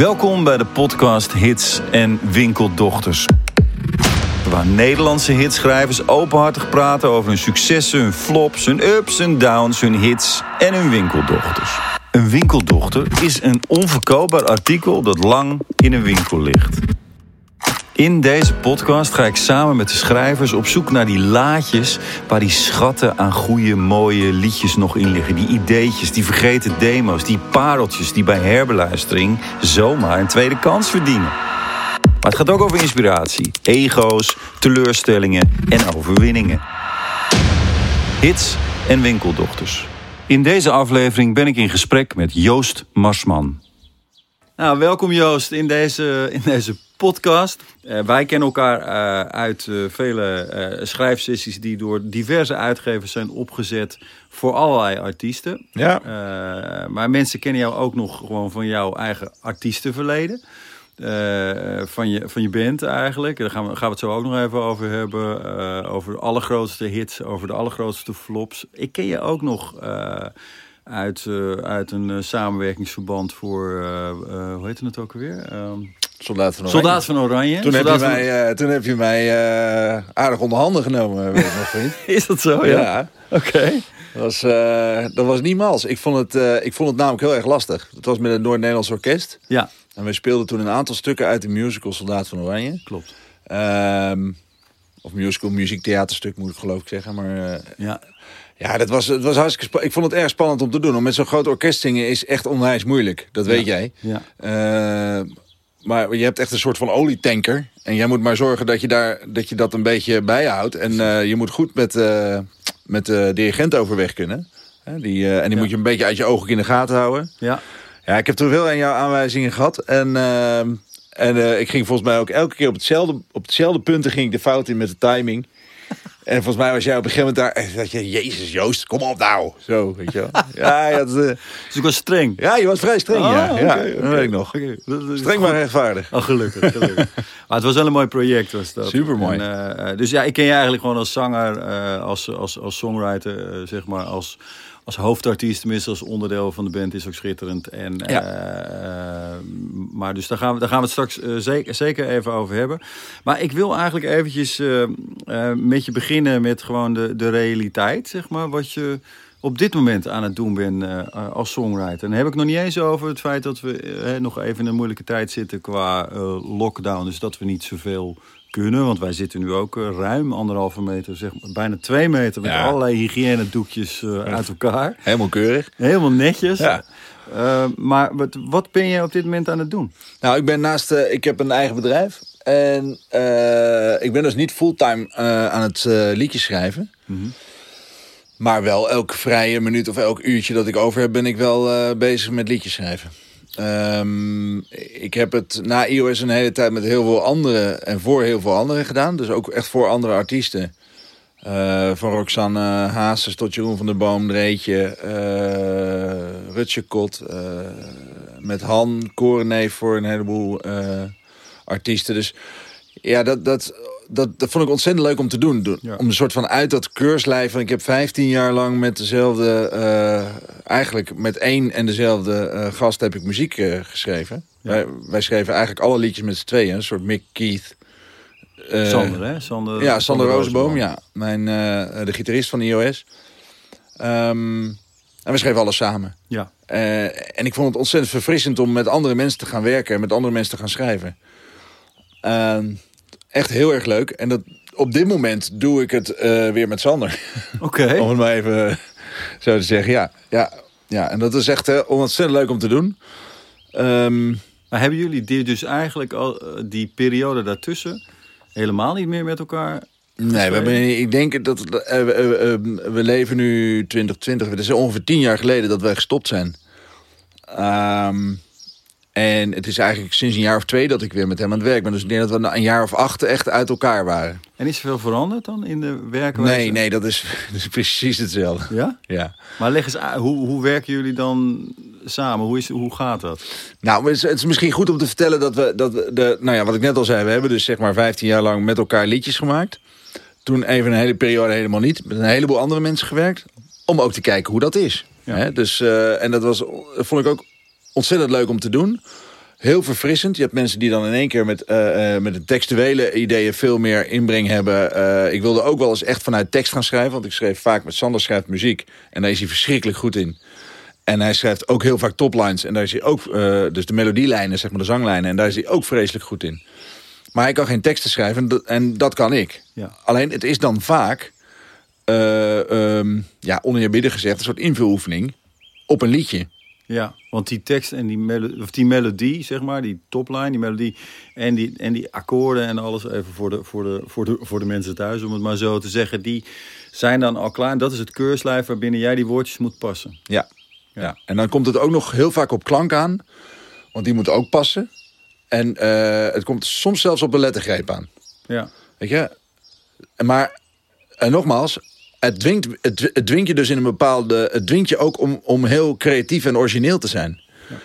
Welkom bij de podcast Hits en Winkeldochters. Waar Nederlandse hitschrijvers openhartig praten over hun successen, hun flops, hun ups en downs, hun hits en hun winkeldochters. Een winkeldochter is een onverkoopbaar artikel dat lang in een winkel ligt. In deze podcast ga ik samen met de schrijvers op zoek naar die laadjes waar die schatten aan goede, mooie liedjes nog in liggen. Die ideetjes, die vergeten demo's, die pareltjes die bij herbeluistering zomaar een tweede kans verdienen. Maar het gaat ook over inspiratie, ego's, teleurstellingen en overwinningen. Hits en winkeldochters. In deze aflevering ben ik in gesprek met Joost Marsman. Nou, welkom Joost in deze, in deze podcast. Uh, wij kennen elkaar uh, uit uh, vele schrijfsessies die door diverse uitgevers zijn opgezet voor allerlei artiesten. Ja. maar mensen kennen jou ook nog gewoon van jouw eigen artiestenverleden. van, je, van je band eigenlijk. Daar gaan we, gaan we het zo ook nog even over hebben. over de allergrootste hits, over de allergrootste flops. Ik ken je ook nog uit, uit een samenwerkingsverband voor, hoe heet het ook alweer? Ehm, Soldaat van Oranje. Soldaat van Oranje. Toen, Soldaat heb, je van... mij, uh, toen heb je mij uh, aardig onder handen genomen, weet ik nog, vriend. Is dat zo? Ja. ja. Oké. Okay. Dat, was, uh, dat was niet mals. Ik vond, het, ik vond het namelijk heel erg lastig. Het was met het Noord-Nederlands Orkest. Ja. En we speelden toen een aantal stukken uit de musical Soldaat van Oranje. Klopt. Um, of musical, muziektheaterstuk moet ik geloof ik zeggen. Maar ja. Ja, dat was, het was hartstikke Ik vond het erg spannend om te doen. Om met zo'n groot orkest zingen is echt onwijs moeilijk. Dat weet ja. jij. Ja. Maar je hebt echt een soort van olietanker. En jij moet maar zorgen dat je, daar, dat, je dat een beetje bijhoudt. En uh, je moet goed met, uh, met de dirigent overweg kunnen. Die, en die ja. moet je een beetje uit je ogen in de gaten houden. Ja. Ja, ik heb toen veel aan jouw aanwijzingen gehad. En, en ik ging volgens mij ook elke keer op hetzelfde, op hetzelfde punten ging ik de fout in met de timing. En volgens mij was jij op een gegeven moment daar... dat je, Jezus Joost, kom op nou. Zo, weet je wel. Ja, dat, uh... Dus ik was streng? Ja, je was vrij streng, oh, ja. Okay, ja okay. dat weet ik nog. Okay. Streng maar rechtvaardig. Oh, gelukkig. gelukkig. maar het was wel een mooi project, was dat. Supermooi. En, uh, dus ja, ik ken je eigenlijk gewoon als zanger, uh, als, als, als songwriter, zeg maar, als als hoofdartiest, tenminste als onderdeel van de band, is ook schitterend. En, ja. uh, maar dus daar gaan, we, daar gaan we het straks uh, zeker, zeker even over hebben. Maar ik wil eigenlijk eventjes uh, met je beginnen met gewoon de, de realiteit, zeg maar. Wat je op dit moment aan het doen bent als songwriter. En dan heb ik nog niet eens over het feit dat we nog even in een moeilijke tijd zitten qua lockdown. Dus dat we niet zoveel kunnen. Want wij zitten nu ook uh, ruim anderhalve meter, zeg maar, bijna twee meter... met Ja. allerlei hygiënedoekjes uh, uit elkaar. Helemaal keurig. Helemaal netjes. Ja. Uh, maar wat, wat ben je op dit moment aan het doen? Nou, ik ben naast... Uh, ik heb een eigen bedrijf. En ik ben dus niet fulltime aan het liedjes schrijven. Mhm. Mm -hmm. Maar wel elke vrije minuut of elk uurtje dat ik over heb... ben ik wel bezig met liedjes schrijven. Um, ik heb het na iOS een hele tijd met heel veel anderen en voor heel veel anderen gedaan. Dus ook echt voor andere artiesten. Uh, van Roxanne Hazes tot Jeroen van der Boom, Dreetje, uh, Rutje Kot. Uh, met Han, Koreneef voor een heleboel artiesten. Dus ja, dat, dat, dat, dat vond ik ontzettend leuk om te doen. Ja. Om een soort van uit dat keurslijf. Ik heb 15 jaar lang met dezelfde, uh, eigenlijk met één en dezelfde uh, gast heb ik muziek uh, geschreven. Ja. Wij, wij schreven eigenlijk alle liedjes met z'n tweeën. Een soort Mick Keith. Sander, hè? Sander, ja, Sander Rozenboom, ja. Mijn, de gitarist van iOS. Um, en we schreven alles samen. Ja. en ik vond het ontzettend verfrissend om met andere mensen te gaan werken. En met andere mensen te gaan schrijven. Ehm, echt heel erg leuk. En dat, op dit moment doe ik het uh, weer met Sander. Oké. Okay. om het maar even zo te zeggen. Ja, ja, ja. en dat is echt uh, ontzettend leuk om te doen. Um, maar hebben jullie die dus eigenlijk al die periode daartussen helemaal niet meer met elkaar? Nee, we hebben, ik denk dat we leven nu 2020. Het is ongeveer tien jaar geleden dat wij gestopt zijn. Um, En het is eigenlijk sinds een jaar of twee dat ik weer met hem aan het werk ben. Dus ik denk dat we een jaar of acht echt uit elkaar waren. En is er veel veranderd dan in de werkwijze? Nee, nee, dat is, dat is precies hetzelfde. Ja? Ja. Maar leg eens hoe, hoe werken jullie dan samen? Hoe, is, hoe gaat dat? Nou, het is, het is misschien goed om te vertellen dat we, dat we de, nou ja, wat ik net al zei, we hebben dus zeg maar 15 jaar lang met elkaar liedjes gemaakt. Toen even een hele periode helemaal niet. Met een heleboel andere mensen gewerkt. Om ook te kijken hoe dat is. Ja. Dus, uh, en dat was, vond ik ook ontzettend leuk om te doen. heel verfrissend. Je hebt mensen die dan in één keer met, uh, met de textuele ideeën veel meer inbreng hebben. Uh, ik wilde ook wel eens echt vanuit tekst gaan schrijven. Want ik schreef vaak met Sander schrijft muziek. En daar is hij verschrikkelijk goed in. En hij schrijft ook heel vaak toplines. En daar is hij ook, uh, dus de melodielijnen, zeg maar de zanglijnen. En daar is hij ook vreselijk goed in. Maar hij kan geen teksten schrijven en dat, en dat kan ik. Ja. Alleen het is dan vaak, uh, um, ja, oneerbiedig gezegd, een soort invuloefening op een liedje. Ja, want die tekst en die, melodie, of die melodie, zeg maar, die topline, die melodie en die, en die akkoorden en alles even voor de, voor, de, voor, de, voor de mensen thuis, om het maar zo te zeggen, die zijn dan al klaar. En dat is het keurslijf waarbinnen jij die woordjes moet passen. Ja, ja. ja. en dan komt het ook nog heel vaak op klank aan, want die moet ook passen. En uh, het komt soms zelfs op een lettergreep aan. Ja. Weet je? Maar, en nogmaals, het dwingt, het, het dwingt je dus in een bepaalde... Het dwingt je ook om, om heel creatief en origineel te zijn. Ja.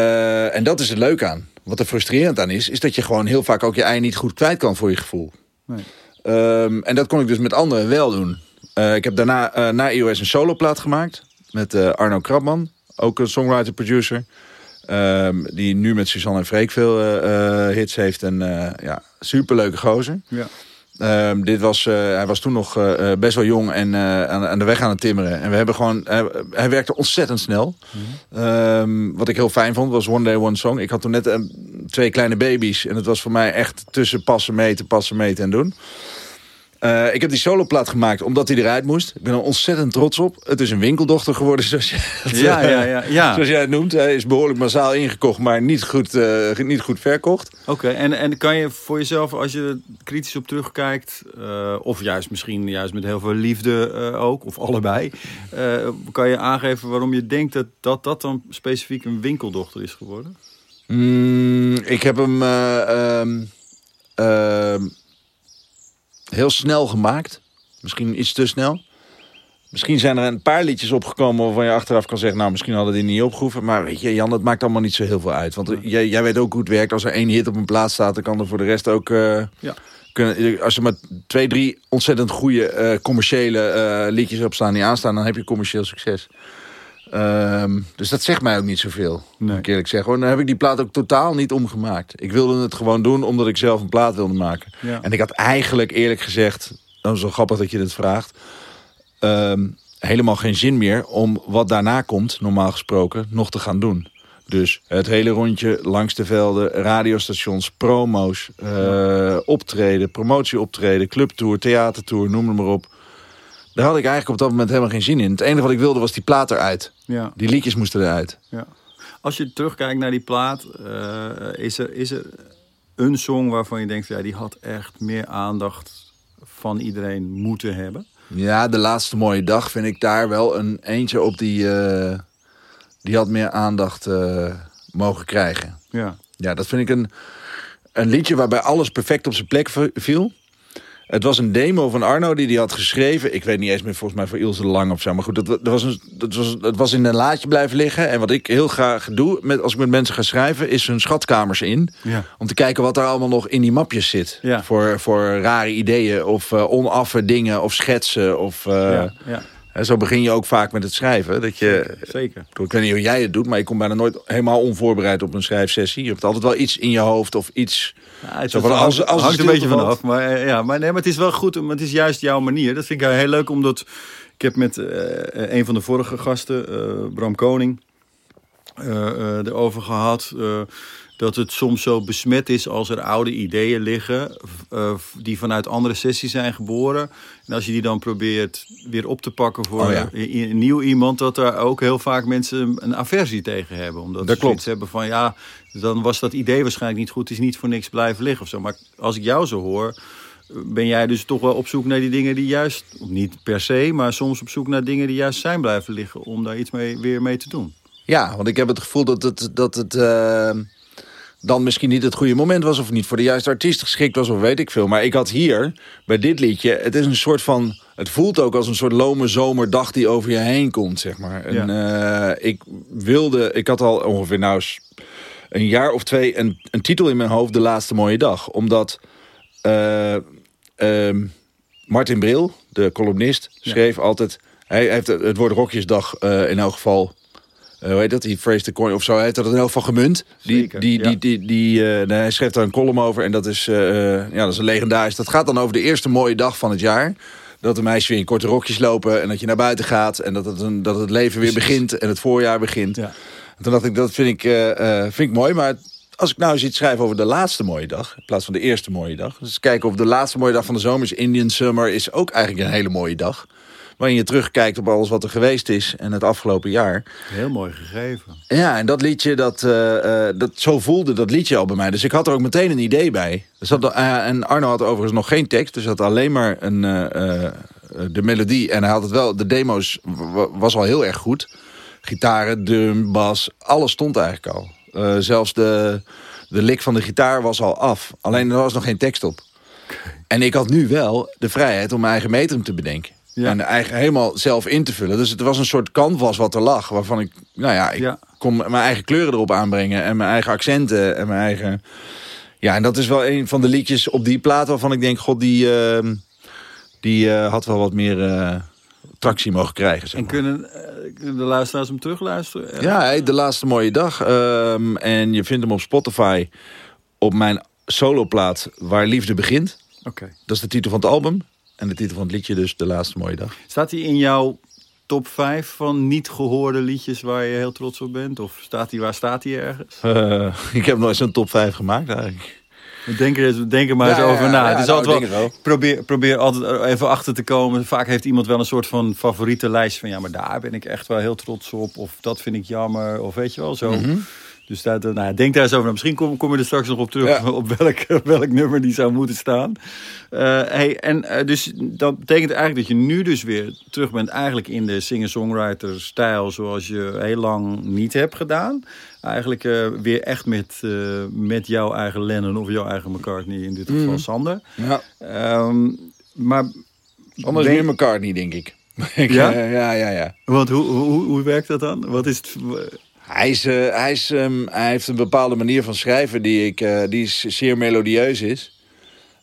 Uh, en dat is het leuk aan. Wat er frustrerend aan is, is dat je gewoon heel vaak ook je ei niet goed kwijt kan voor je gevoel. Nee. Um, en dat kon ik dus met anderen wel doen. Uh, ik heb daarna uh, na iOS een soloplaat gemaakt. Met Arno Krabman, ook een songwriter-producer. Um, die nu met Suzanne en Freek veel hits heeft. En ja, superleuke gozer. Ja. Um, dit was, uh, hij was toen nog best wel jong en aan, aan, de weg aan het timmeren. En we hebben gewoon, hij werkte ontzettend snel. Um, wat ik heel fijn vond was One Day One Song. Ik had toen net twee kleine baby's. En het was voor mij echt tussen passen, meten, passen, meten en doen. Uh, ik heb die soloplaat gemaakt omdat hij eruit moest. Ik ben er ontzettend trots op. Het is een winkeldochter geworden, zoals, je het, ja, ja, ja, ja. zoals jij het noemt. Hij is behoorlijk massaal ingekocht, maar niet goed, uh, niet goed verkocht. Oké, okay, en, en kan je voor jezelf, als je kritisch op terugkijkt... Uh, of juist misschien juist met heel veel liefde ook, of allebei... kan je aangeven waarom je denkt dat, dat dat dan specifiek een winkeldochter is geworden? Mm, ik heb hem... Heel snel gemaakt. Misschien iets te snel. Misschien zijn er een paar liedjes opgekomen waarvan je achteraf kan zeggen... nou, misschien hadden die niet opgehoeven. Maar weet je, Jan, dat maakt allemaal niet zo heel veel uit. Want ja. jij, jij weet ook hoe het werkt. Als er één hit op een plaats staat, dan kan er voor de rest ook... Uh, ja. kunnen, als er maar twee, drie ontzettend goede uh, commerciële uh, liedjes op staan die aanstaan... dan heb je commercieel succes. Um, dus dat zegt mij ook niet zoveel, nee. moet ik eerlijk zeggen. Dan heb ik die plaat ook totaal niet omgemaakt. Ik wilde het gewoon doen omdat ik zelf een plaat wilde maken. Ja. En ik had eigenlijk eerlijk gezegd, dat is wel grappig dat je dit vraagt... Um, helemaal geen zin meer om wat daarna komt, normaal gesproken, nog te gaan doen. Dus het hele rondje langs de velden, radiostations, promo's, uh, ja. optreden, promotieoptreden, clubtour, theatertour, noem het maar op. Daar had ik eigenlijk op dat moment helemaal geen zin in. Het enige wat ik wilde was die plaat eruit. Ja. Die liedjes moesten eruit. Ja. Als je terugkijkt naar die plaat, uh, is, er, is er een song waarvan je denkt... Ja, die had echt meer aandacht van iedereen moeten hebben? Ja, De Laatste Mooie Dag vind ik daar wel een eentje op die... Uh, die had meer aandacht uh, mogen krijgen. Ja. Ja, dat vind ik een, een liedje waarbij alles perfect op zijn plek viel. Het was een demo van Arno die hij had geschreven. Ik weet niet eens meer, volgens mij voor Ilse Lang of zo. Maar goed, dat, dat was een, dat was, het was in een laadje blijven liggen. En wat ik heel graag doe met, als ik met mensen ga schrijven... is hun schatkamers in. Ja. Om te kijken wat er allemaal nog in die mapjes zit. Ja. Voor, voor rare ideeën of uh, onaffe dingen of schetsen. Of, uh, ja, ja. En zo begin je ook vaak met het schrijven. Dat je, zeker. Ik weet niet hoe jij het doet, maar ik kom bijna nooit helemaal onvoorbereid op een schrijfsessie. Je hebt altijd wel iets in je hoofd of iets... Ja, het, van, als, als hangt een beetje vanaf. Maar, ja, maar, nee, maar het is wel goed, maar het is juist jouw manier. Dat vind ik heel leuk, omdat ik heb met uh, een van de vorige gasten, uh, Bram Koning, uh, erover gehad dat het soms zo besmet is als er oude ideeën liggen... Uh, die vanuit andere sessies zijn geboren. En als je die dan probeert weer op te pakken voor oh ja. een, een nieuw iemand... dat daar ook heel vaak mensen een aversie tegen hebben. Omdat dat ze klopt. iets hebben van... ja, dan was dat idee waarschijnlijk niet goed. Het is niet voor niks blijven liggen of zo. Maar als ik jou zo hoor... ben jij dus toch wel op zoek naar die dingen die juist... niet per se, maar soms op zoek naar dingen die juist zijn blijven liggen... om daar iets mee, weer mee te doen. Ja, want ik heb het gevoel dat het... Dat het uh dan misschien niet het goede moment was... of niet voor de juiste artiest geschikt was, of weet ik veel. Maar ik had hier, bij dit liedje... het is een soort van... het voelt ook als een soort lome zomerdag die over je heen komt, zeg maar. En ja. uh, ik wilde... ik had al ongeveer nou een jaar of twee... een, een titel in mijn hoofd, De Laatste Mooie Dag. Omdat uh, uh, Martin Bril, de columnist, schreef ja. altijd... Hij heeft het woord Rokjesdag uh, in elk geval hoe heet dat? Die phrase the coin of zo heet dat in elk geval gemunt. Die, Zeker, die, ja. die, die, die, eh, hij schreef daar een column over en dat is, eh, eh, ja, dat is een legendarisch. Dat gaat dan over de eerste mooie dag van het jaar. Dat de meisjes weer in korte rokjes lopen en dat je naar buiten gaat. En dat het, een, dat het leven weer begint en het voorjaar begint. Ja. En toen dacht ik, dat vind ik, eh, eh, vind ik mooi. Maar als ik nou eens iets schrijf over de laatste mooie dag... in plaats van de eerste mooie dag... dus kijken of de laatste mooie dag van de zomer is Indian Summer... is ook eigenlijk een hele mooie dag. Waarin je terugkijkt op alles wat er geweest is... en het afgelopen jaar. Heel mooi gegeven. Ja, en dat liedje, dat, eh, eh, dat, zo voelde dat liedje al bij mij. Dus ik had er ook meteen een idee bij. Zat, eh, en Arno had overigens nog geen tekst. Dus had alleen maar een, de melodie. En hij had het wel, de demo's wa- was al heel erg goed. Gitaren, drum, bas, alles stond eigenlijk al. Zelfs de, de lik van de gitaar was al af. Alleen er was nog geen tekst op. En ik had nu wel de vrijheid om mijn eigen metrum te bedenken. Ja. En eigen, helemaal zelf in te vullen. Dus het was een soort canvas wat er lag. Waarvan ik, nou ja, ik Ja. kon mijn eigen kleuren erop aanbrengen. En mijn eigen accenten. En mijn eigen... Ja, en dat is wel een van de liedjes op die plaat waarvan ik denk... God, die, eh, die eh, had wel wat meer eh, tractie mogen krijgen. Zeg En kunnen, eh, kunnen de luisteraars hem terugluisteren? Ja, De Laatste Mooie Dag. Ehm, en je vindt hem op Spotify op mijn soloplaat Waar Liefde Begint. Oké. Dat is de titel van het album. En de titel van het liedje dus De Laatste Mooie Dag. Staat hij in jouw top 5 van niet gehoorde liedjes waar je heel trots op bent? Of staat hij, waar staat hij ergens? Eh, ik heb nooit zo'n top 5 gemaakt eigenlijk. Denk er, denk er maar Ja, eens over ja, na. ja, het is nou, altijd wel, Probeer, probeer altijd even achter te komen. Vaak heeft iemand wel een soort van favoriete lijst van... ja, maar daar ben ik echt wel heel trots op. Of dat vind ik jammer. Of weet je wel, zo. Mhm. Dus dat, nou, ja, denk daar eens over. Misschien kom, kom je er straks nog op terug... Ja. op welk, welk nummer die zou moeten staan. Eh, hey, en eh, dus dat betekent eigenlijk dat je nu dus weer terug bent... eigenlijk in de singer-songwriter-stijl... zoals je heel lang niet hebt gedaan. Eigenlijk eh, weer echt met, met jouw eigen Lennon of jouw eigen McCartney... in dit geval Mhm. Sander. Ja, Ehm, maar anders meer McCartney, denk ik. Ik, Ja? ja, ja, ja. Want hoe, hoe, hoe werkt dat dan? Wat is het? Hij, is, eh, hij, is, ehm, hij heeft een bepaalde manier van schrijven die, ik, eh, die is zeer melodieus is.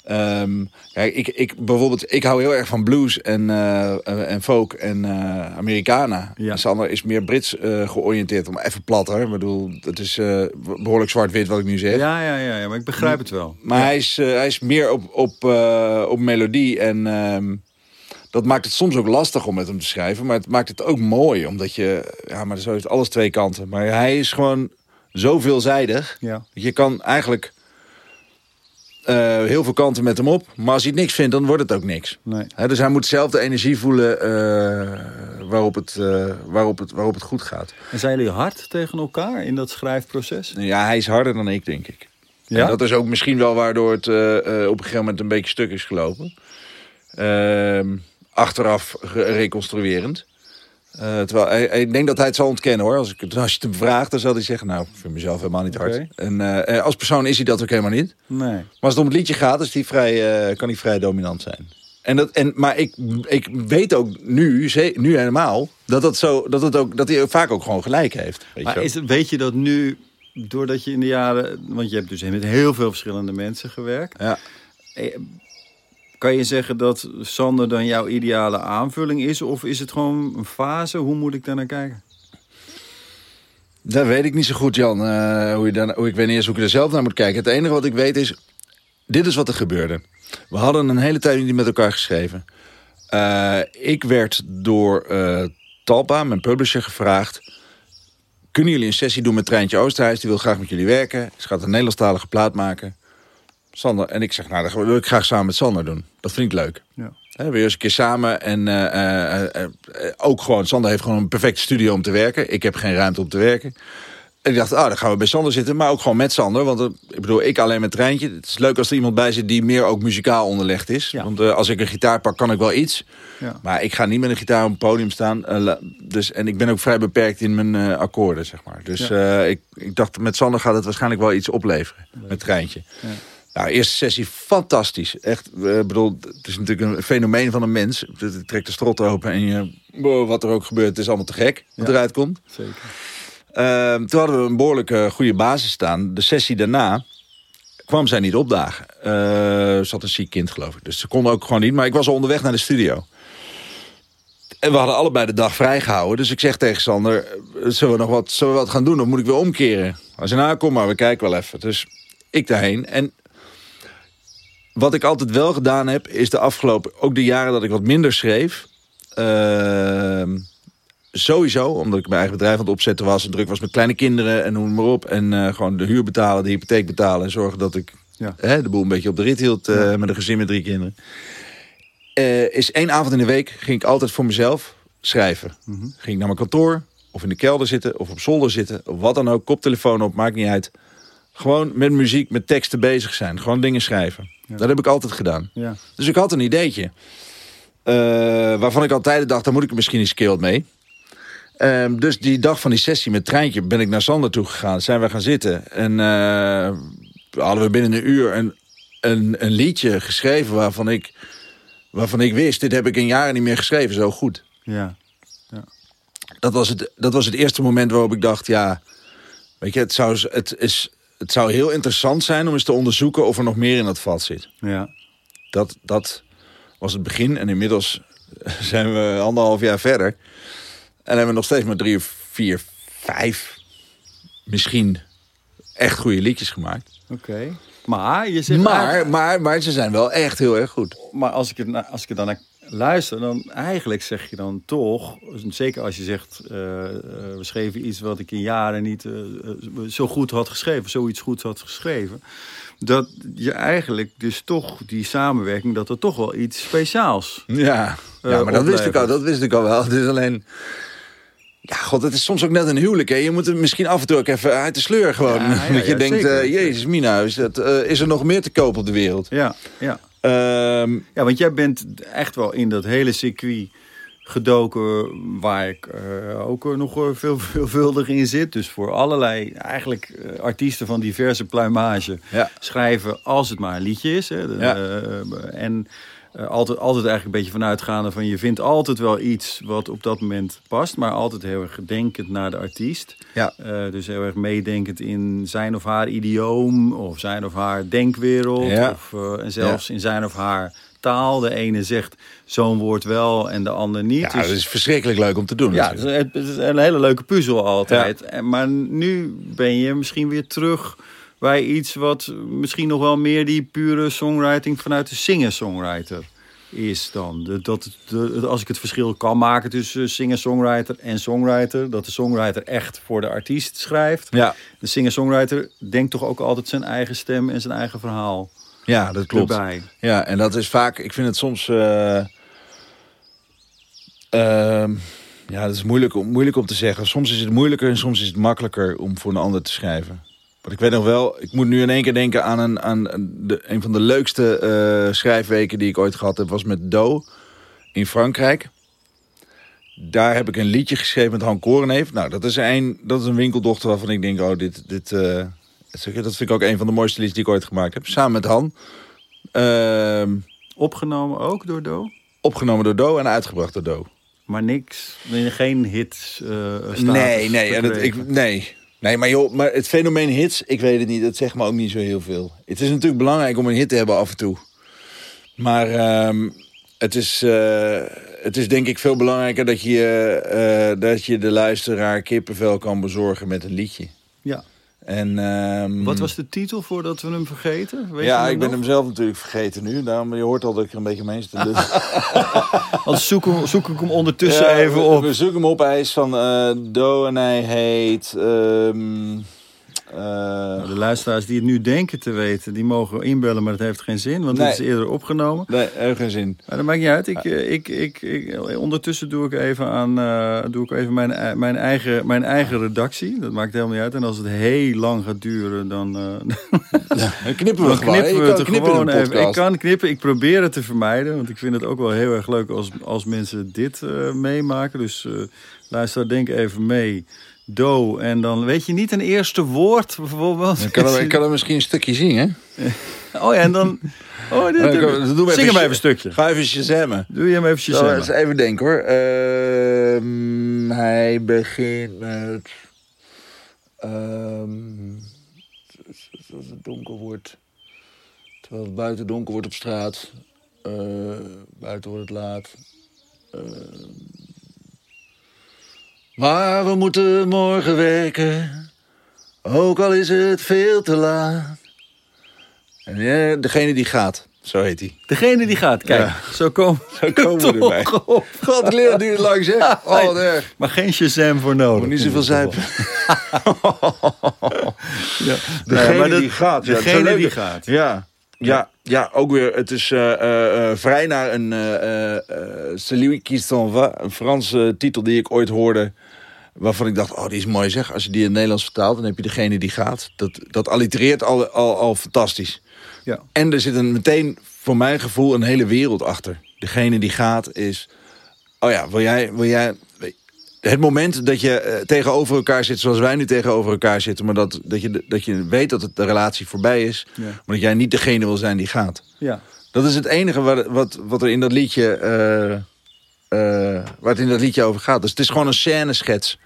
Ehm, kijk, ik, ik, bijvoorbeeld, ik hou heel erg van blues en, eh, en folk en eh Americana. Ja. Sander is meer Brits georiënteerd. Om even plat hoor. Ik bedoel, het is eh, behoorlijk zwart-wit wat ik nu zeg. Ja, ja, ja, ja, maar ik begrijp het wel. Maar hij, is, hij is meer op, op, op melodie. En ehm, dat maakt het soms ook lastig om met hem te schrijven. Maar het maakt het ook mooi. Omdat je... Ja, maar zo heeft alles twee kanten. Maar hij is gewoon zo veelzijdig. Ja. Je kan eigenlijk eh, heel veel kanten met hem op. Maar als hij het niks vindt, dan wordt het ook niks. Nee. Dus hij moet zelf de energie voelen eh, waarop, het, eh, waarop, het, waarop het goed gaat. En zijn jullie hard tegen elkaar in dat schrijfproces? Ja, hij is harder dan ik, denk ik. Ja? En dat is ook misschien wel waardoor het op een gegeven moment een beetje stuk is gelopen. Ehm, achteraf gereconstruerend. Eh, terwijl hij, hij- ik denk dat hij het zal ontkennen hoor. Als, ik, het- als je het hem vraagt, dan zal hij zeggen: Nou, ik vind mezelf helemaal niet hard. En eh, eh, als persoon is hij dat ook helemaal niet. Nee. Maar als het om het liedje gaat, is die vrij, eh, kan hij vrij dominant zijn. En dat, en, maar ik, ik weet ook nu, nu helemaal, dat, dat, zo, dat, het ook, dat hij vaak ook gewoon gelijk heeft. Weet je Maar wel. is het, weet je dat nu, doordat je in de jaren... Want je hebt dus met heel veel verschillende mensen gewerkt. ja. Kan je zeggen dat Sander dan jouw ideale aanvulling is? Of is het gewoon een fase? Hoe moet ik daar naar kijken? Dat weet ik niet zo goed, Jan. eh, hoe, je ik weet niet eens hoe ik er zelf naar moet kijken. Het enige wat ik weet is, dit is wat er gebeurde. We hadden een hele tijd niet met elkaar geschreven. Eh, ik werd door eh, Talpa, mijn publisher, gevraagd... kunnen jullie een sessie doen met Treintje Oosterhuis? Die wil graag met jullie werken. Ze gaat een Nederlandstalige plaat maken. Sander, en ik zeg, nou, dat wil ik graag samen met Sander doen. Dat vind ik leuk. Ja. Hè, weer eens een keer samen. En eh, eh, eh, ook gewoon, Sander heeft gewoon een perfecte studio om te werken. Ik heb geen ruimte om te werken. En ik dacht, ah, dan gaan we bij Sander zitten. Maar ook gewoon met Sander. Want ik bedoel, ik alleen met Treintje. Het is leuk als er iemand bij zit die meer ook muzikaal onderlegd is. Ja. Want als ik een gitaar pak, kan ik wel iets. Ja. Maar ik ga niet met een gitaar op het podium staan. dus, en ik ben ook vrij beperkt in mijn akkoorden, zeg maar. Dus Ja. ik, ik dacht, met Sander gaat het waarschijnlijk wel iets opleveren. Met Treintje. Nou, eerste sessie fantastisch. Echt, eh, bedoel, het is natuurlijk een fenomeen van een mens. Je trekt de strot open en je, wow, wat er ook gebeurt, het is allemaal te gek wat Ja. eruit komt. Zeker. Ehm, toen hadden we een behoorlijk eh, goede basis staan. De sessie daarna kwam zij niet opdagen. Eh, ze had een ziek kind, geloof ik. Dus ze kon ook gewoon niet. Maar ik was al onderweg naar de studio. En we hadden allebei de dag vrijgehouden. Dus ik zeg tegen Sander, eh, zullen we nog wat, zullen we wat gaan doen? Of moet ik weer omkeren? Hij zei, nou kom maar, we kijken wel even. Dus ik daarheen. En wat ik altijd wel gedaan heb, is de afgelopen... ook de jaren dat ik wat minder schreef... Ehm, sowieso, omdat ik mijn eigen bedrijf aan het opzetten was... en druk was met kleine kinderen en noem maar op. En eh, gewoon de huur betalen, de hypotheek betalen... en zorgen dat ik Ja. hè, de boel een beetje op de rit hield... eh, met een gezin met drie kinderen. Eh, is één avond in de week ging ik altijd voor mezelf schrijven. Ging ik naar mijn kantoor, of in de kelder zitten... of op zolder zitten, of wat dan ook. Koptelefoon op, maakt niet uit. Gewoon met muziek, met teksten bezig zijn. Gewoon dingen schrijven. Dat heb ik altijd gedaan. Ja. Dus ik had een ideetje. eh, waarvan ik altijd dacht, daar moet ik misschien eens wat mee. Ehm, dus die dag van die sessie met Treintje ben ik naar Sander toe gegaan. Zijn we gaan zitten. En eh, hadden we binnen een uur een, een, een liedje geschreven waarvan ik, waarvan ik wist... dit heb ik in jaren niet meer geschreven, zo goed. Ja. Dat was het, dat was het eerste moment waarop ik dacht, ja... Weet je, het zou, het, is, het zou heel interessant zijn om eens te onderzoeken... of er nog meer in dat vat zit. Ja. Dat, dat was het begin. En inmiddels zijn we anderhalf jaar verder. En hebben we nog steeds maar drie of vier, vijf... misschien echt goede liedjes gemaakt. Oké. Maar je zegt Maar, maar, maar ze zijn wel echt heel erg goed. maar als ik, er, als ik er dan naar luister, dan eigenlijk zeg je dan toch, zeker als je zegt, eh, eh, we schreven iets wat ik in jaren niet eh, zo goed had geschreven, zoiets goeds had geschreven, dat je eigenlijk dus toch die samenwerking, dat er toch wel iets speciaals. Ja, ja maar dat wist, ik al, dat wist ik al wel. Het is alleen... Ja, god, het is soms ook net een huwelijk. Hè. Je moet er misschien af en toe ook even uit de sleur gewoon. Ja, ja, dat je ja, denkt, jezus mina, is, dat, is er nog meer te koop op de wereld? Ja, ja. Ehm, Ja, want jij bent echt wel in dat hele circuit gedoken waar ik eh, ook eh, nog eh, veel veelvuldig in zit. Dus voor allerlei eigenlijk artiesten van diverse pluimage Ja. schrijven als het maar een liedje is. Hè. De- Ja. en altijd, altijd eigenlijk een beetje vanuitgaande van je vindt altijd wel iets wat op dat moment past, maar altijd heel erg denkend naar de artiest. Ja. Eh, dus heel erg meedenkend in zijn of haar idioom of zijn of haar denkwereld. Ja. Of, eh, en zelfs in zijn of haar taal. De ene zegt zo'n woord wel en de ander niet. ja, Dus- dat is verschrikkelijk leuk om te doen. ja, het natuurlijk. is, het is een hele leuke puzzel altijd. En- Maar nu ben je misschien weer terug bij iets wat misschien nog wel meer die pure songwriting vanuit de singer-songwriter is dan. Dat, als ik het verschil kan maken tussen singer-songwriter en songwriter, dat de songwriter echt voor de artiest schrijft. ja. De singer-songwriter denkt toch ook altijd zijn eigen stem en zijn eigen verhaal ja, dat klopt. erbij. Ja, en dat is vaak, ik vind het soms. eh, ehm, ja, dat is moeilijk, moeilijk om te zeggen. Soms is het moeilijker en soms is het makkelijker om voor een ander te schrijven. Want ik weet nog wel, ik moet nu in één keer denken aan een, aan de, een van de leukste eh, schrijfweken die ik ooit gehad heb, was met Do in Frankrijk. Daar heb ik een liedje geschreven met Han Korenheef. Nou, dat is een, dat is een winkeldochter waarvan ik denk, oh, dit, dit, zeg je, dat vind ik ook een van de mooiste liedjes die ik ooit gemaakt heb. Samen met Han. Ehm, Opgenomen ook door Do, opgenomen door Do en uitgebracht door Do. maar niks, geen hits. eh Nee, nee, en ik, nee. Nee, maar joh, maar het fenomeen hits, ik weet het niet. Dat zegt me ook niet zo heel veel. Het is natuurlijk belangrijk om een hit te hebben af en toe. Maar ehm, het, is, eh, het is denk ik veel belangrijker dat je, eh, dat je de luisteraar kippenvel kan bezorgen met een liedje. Ja. En, ehm, Wat was de titel voordat we hem vergeten? Weet ja, ik ben hem zelf natuurlijk vergeten nu. Daarom, je hoort al dat ik er een beetje mee zit. Anders zoek, hem- zoek ik hem ondertussen Ja, even op. We zoeken hem op. Hij is van eh, Do en hij heet... ehm, eh, de luisteraars die het nu denken te weten, die mogen inbellen, maar dat heeft geen zin, want Nee. dit is eerder opgenomen. nee, ergens in. Maar dat maakt niet uit. Ik, eh, ik, ik, ik, ondertussen doe ik even, aan, eh, doe ik even mijn, mijn, eigen, mijn eigen redactie. Dat maakt helemaal niet uit. En als het heel lang gaat duren, dan, eh, Dan knippen we dan knippen we het gewoon even. Ik kan knippen. Ik probeer het te vermijden. Want ik vind het ook wel heel erg leuk als, als mensen dit eh, meemaken. Dus eh luister, denk even mee. Do. En dan weet je niet een eerste woord bijvoorbeeld. Ik kan, hem, ik kan hem misschien een stukje zingen. Oh ja, en dan... Oh, dit, we Zing hem even- even een stukje. Ga even shazammen. Doe je hem even shazammen. eens even denken hoor. Ehm, hij begint met... ehm, als het donker wordt. Terwijl het buiten donker wordt op straat. eh, buiten wordt het laat. ehm, Maar we moeten morgen werken, ook al is het veel te laat. En ja, degene die gaat, zo heet hij. Degene die gaat, kijk, Ja. zo komen, Zo komen we erbij. op. God, het leren duurt lang zeg. Oh, erg. Maar geen Shazam voor nodig. Moet niet zoveel zuipen. Ja. Degene Nee, dat- die gaat. Ja, Degene die gaat. Ja, ja, ja, ook weer. Het is eh, eh, eh, vrij naar een eh, eh, eh, Celui qui s'en va. Een Franse titel die ik ooit hoorde. Waarvan ik dacht, oh, die is mooi zeg. Als je die in het Nederlands vertaalt, dan heb je degene die gaat. Dat, dat allitereert al, al, al fantastisch. Ja. En er zit een, meteen, voor mijn gevoel, een hele wereld achter. Degene die gaat is... Oh ja, wil jij... Wil jij het moment dat je eh, tegenover elkaar zit zoals wij nu tegenover elkaar zitten... maar dat, dat, je, dat je weet dat het, de relatie voorbij is... Ja. maar dat jij niet degene wil zijn die gaat. Ja. Dat is het enige wat, wat, wat er in dat liedje... eh, eh, waar het in dat liedje over gaat. Dus het is gewoon een scèneschets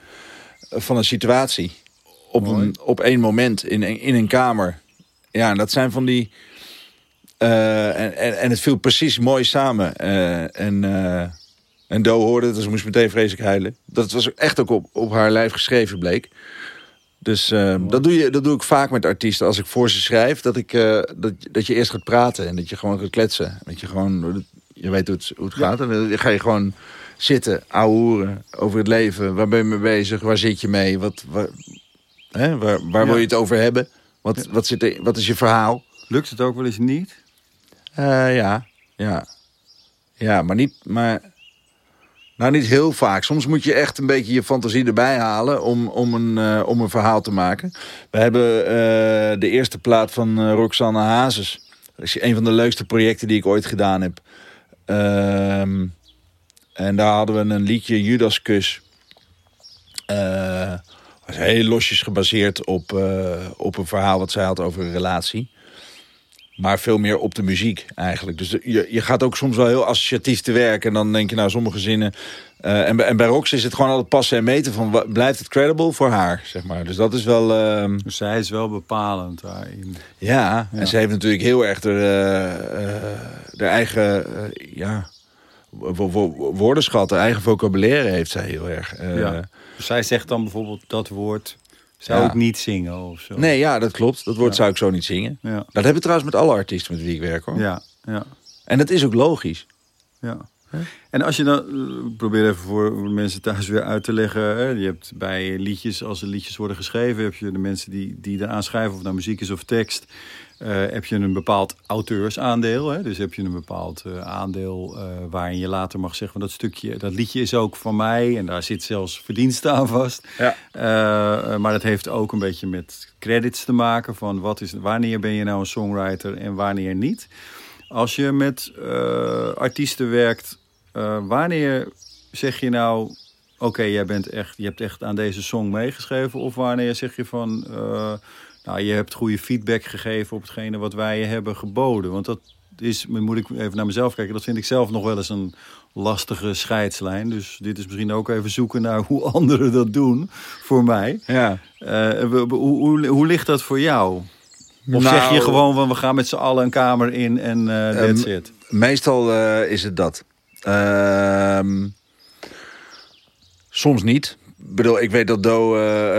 van een situatie. Op, Mooi. een, op één moment in, een- in een kamer. Ja, en dat zijn van die... eh, en, en, en het viel precies mooi samen. Eh, en, eh, en Do hoorde het, dus moest meteen vreselijk huilen. Dat was echt ook op, op haar lijf geschreven, bleek. Dus dat, doe je, dat doe ik vaak met artiesten. Als ik voor ze schrijf, dat, ik, dat, dat je eerst gaat praten. En dat je gewoon gaat kletsen. Dat je gewoon, je weet hoe het, hoe het gaat. En dan ga je gewoon zitten, ouwehoeren over het leven. Waar ben je mee bezig? Waar zit je mee? Wat, waar, hè? waar, waar wil je het over hebben? Wat, wat, zit er, wat is je verhaal? Lukt het ook wel eens niet? Eh, ja, ja. Ja, maar niet, maar, nou niet heel vaak. Soms moet je echt een beetje je fantasie erbij halen om, om, een, eh, om een verhaal te maken. We hebben eh, de eerste plaat van Roxanne Hazes. Dat is een van de leukste projecten die ik ooit gedaan heb. Ehm, en daar hadden we een liedje, Judaskus. Eh was heel losjes gebaseerd op, eh, op een verhaal wat zij had over een relatie. Maar veel meer op de muziek eigenlijk. Dus je, je gaat ook soms wel heel associatief te werk. En dan denk je nou sommige zinnen... eh, en, bij- en bij Rox is het gewoon altijd passen en meten van... wa- blijft het credible voor haar, zeg maar. Dus dat is wel... ehm, Dus zij is wel bepalend daarin. ja, Ja. en ze heeft natuurlijk heel erg de, eh, eh, de eigen... ja, wo- wo- woordenschat, de eigen vocabulaire heeft zij heel erg. Ja. Dus zij zegt dan bijvoorbeeld dat woord... Zou Ja. ik niet zingen of zo. Nee, ja, dat klopt. Dat woord Ja. zou ik zo niet zingen. Ja. Dat heb ik trouwens met alle artiesten met wie ik werk, hoor. Ja, ja, En dat is ook logisch. ja. En als je dan, eh, ik probeer even voor mensen thuis weer uit te leggen. Hè. Je hebt bij liedjes, als er liedjes worden geschreven, heb je de mensen die, die eraan schrijven, of het nou muziek is of tekst. Eh, heb je een bepaald auteursaandeel. Hè? Dus heb je een bepaald eh, aandeel eh, waarin je later mag zeggen: dat stukje, dat liedje is ook van mij. En daar zit zelfs verdienste aan vast. Ja. Maar dat heeft ook een beetje met credits te maken. Van wat is, wanneer ben je nou een songwriter en wanneer niet. Als je met artiesten werkt, wanneer zeg je nou... Oké, jij bent echt, je hebt echt aan deze song meegeschreven. Of wanneer zeg je van... nou, je hebt goede feedback gegeven op hetgene wat wij je hebben geboden. Want dat is, moet ik even naar mezelf kijken... dat vind ik zelf nog wel eens een lastige scheidslijn. Dus dit is misschien ook even zoeken naar hoe anderen dat doen voor mij. Ja. Eh, hoe, hoe, hoe ligt dat voor jou? Of zeg je Nou, gewoon van we gaan met z'n allen een kamer in en eh that's it? Meestal eh, is het dat. Ehm, soms niet. Ik bedoel, ik weet dat Do...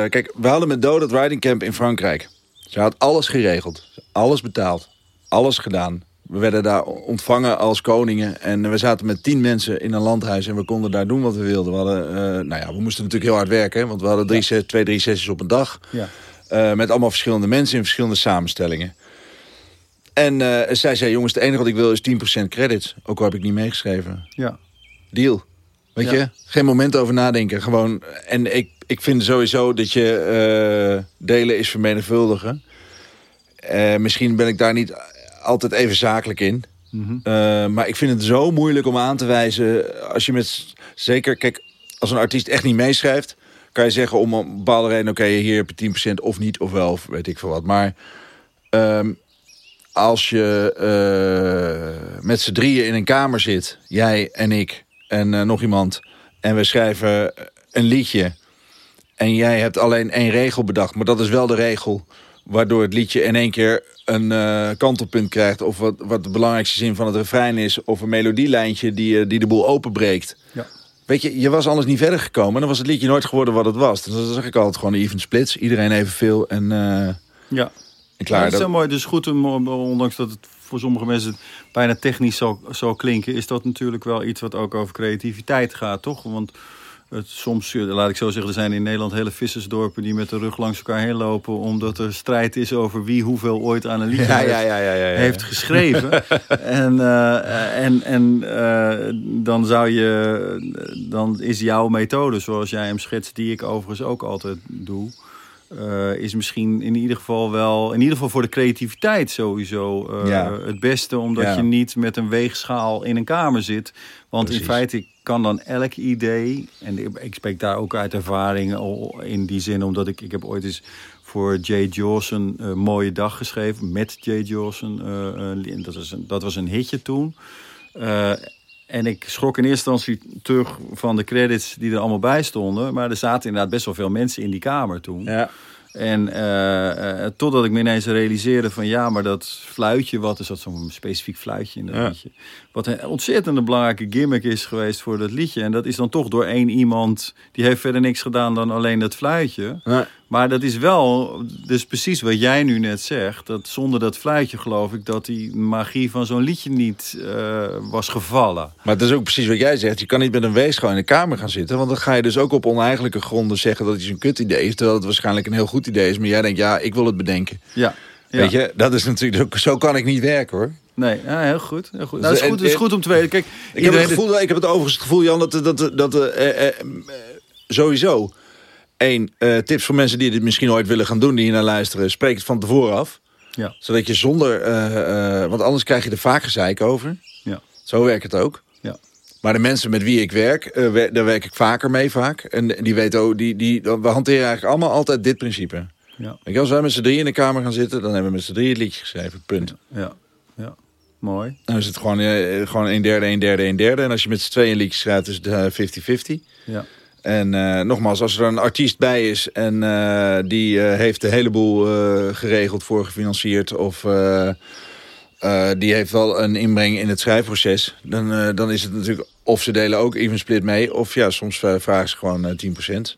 kijk, we hadden met Do dat riding camp in Frankrijk. Ze had alles geregeld. Alles betaald. Alles gedaan. We werden daar ontvangen als koningen. En we zaten met tien mensen in een landhuis. En we konden daar doen wat we wilden. We, hadden, eh, nou ja, we moesten natuurlijk heel hard werken. Want we hadden drie, twee, drie sessies op een dag. Ja. Eh, met allemaal verschillende mensen in verschillende samenstellingen. En eh, zij zei, jongens, het enige wat ik wil is 10% credits. Ook al heb ik niet meegeschreven. Ja. Deal. Weet Ja. je? Geen moment over nadenken. Gewoon. En ik, ik vind sowieso dat je eh, delen is vermenigvuldigen. Eh, misschien ben ik daar niet altijd even zakelijk in. Mhm. Eh, maar ik vind het zo moeilijk om aan te wijzen. Als je met. Zeker, kijk, als een artiest echt niet meeschrijft. kan je zeggen om een bepaalde reden. Oké, hier heb je 10% of niet, of wel, of weet ik veel wat. Maar. ehm, als je met z'n drieën in een kamer zit, jij en ik en nog iemand, en we schrijven een liedje, en jij hebt alleen één regel bedacht, maar dat is wel de regel, waardoor het liedje in één keer een eh, kantelpunt krijgt, of wat, wat de belangrijkste zin van het refrein is, of een melodielijntje die, eh, die de boel openbreekt. Ja. weet je, je was anders niet verder gekomen. Dan was het liedje nooit geworden wat het was. Dus dan zag ik altijd gewoon even splits. Iedereen evenveel en, uh, ja. en klaar. dat is zo mooi. Dus goed, ondanks dat het voor sommige mensen bijna technisch zal, zal klinken... is dat natuurlijk wel iets wat ook over creativiteit gaat, toch? Want het, soms, eh, laat ik zo zeggen, er zijn in Nederland hele vissersdorpen die met de rug langs elkaar heen lopen. Omdat er strijd is over wie hoeveel ooit aan een liedje ja, heeft, ja, ja, heeft, geschreven. en uh, en, en uh, dan zou je, dan is jouw methode zoals jij hem schetst, die ik overigens ook altijd doe. Uh, is misschien in ieder geval wel, in ieder geval voor de creativiteit sowieso uh, ja. het beste. Omdat ja. je niet met een weegschaal in een kamer zit. Want Precies. in feite kan dan elk idee, en ik spreek daar ook uit ervaring in die zin, omdat ik, ik heb ooit eens voor Jay Jawson een mooie dag geschreven. Met Jay Jawson. Uh, dat, was een, dat was een hitje toen. En ik schrok in eerste instantie terug van de credits die er allemaal bij stonden. Maar er zaten inderdaad best wel veel mensen in die kamer toen. Ja. En uh, uh, totdat ik me ineens realiseerde van ja, maar dat fluitje, wat is dat zo'n specifiek fluitje in dat Ja. liedje? Wat een ontzettende belangrijke gimmick is geweest voor dat liedje. En dat is dan toch door één iemand, die heeft verder niks gedaan dan alleen dat fluitje. Nee. Maar dat is wel, dus precies wat jij nu net zegt. Dat zonder dat fluitje geloof ik dat die magie van zo'n liedje niet uh, was gevallen. Maar het is ook precies wat jij zegt. Je kan niet met een weegschaal in de kamer gaan zitten. Want dan ga je dus ook op oneigenlijke gronden zeggen dat het een kut idee is. Terwijl het waarschijnlijk een heel goed idee is. Maar jij denkt, ja, ik wil het bedenken. Ja. ja. Weet je, dat is natuurlijk, zo kan ik niet werken hoor. Nee, ja, heel goed. Heel goed. Nou, het, is goed het is goed om te weten. Kijk, ik, heb het gevoel, ik heb het overigens het gevoel, Jan, dat, dat, dat, dat uh, uh, sowieso... Eén, uh, tips voor mensen die dit misschien ooit willen gaan doen, die hier naar luisteren. Spreek het van tevoren af. Ja. Zodat je zonder... Uh, want anders krijg je er vaak gezeik over. Ja. Zo werkt het ook. Ja. Maar de mensen met wie ik werk, wer daar werk ik vaker mee vaak. En die weten ook, die, die, we hanteren eigenlijk allemaal altijd dit principe. Ja. Je, als wij met z'n drieën in de kamer gaan zitten, dan hebben we met z'n drieën het liedje geschreven. Punt. Ja. ja. Mooi. Dan is het gewoon, gewoon een derde, een derde, een derde. En als je met z'n tweeën een liedje schrijft, is het 50-50. Ja. En uh, nogmaals, als er een artiest bij is en uh, die uh, heeft een heleboel geregeld voor gefinancierd of die heeft wel een inbreng in het schrijfproces, dan, dan is het natuurlijk of ze delen ook even split mee of ja, soms vragen ze gewoon 10%.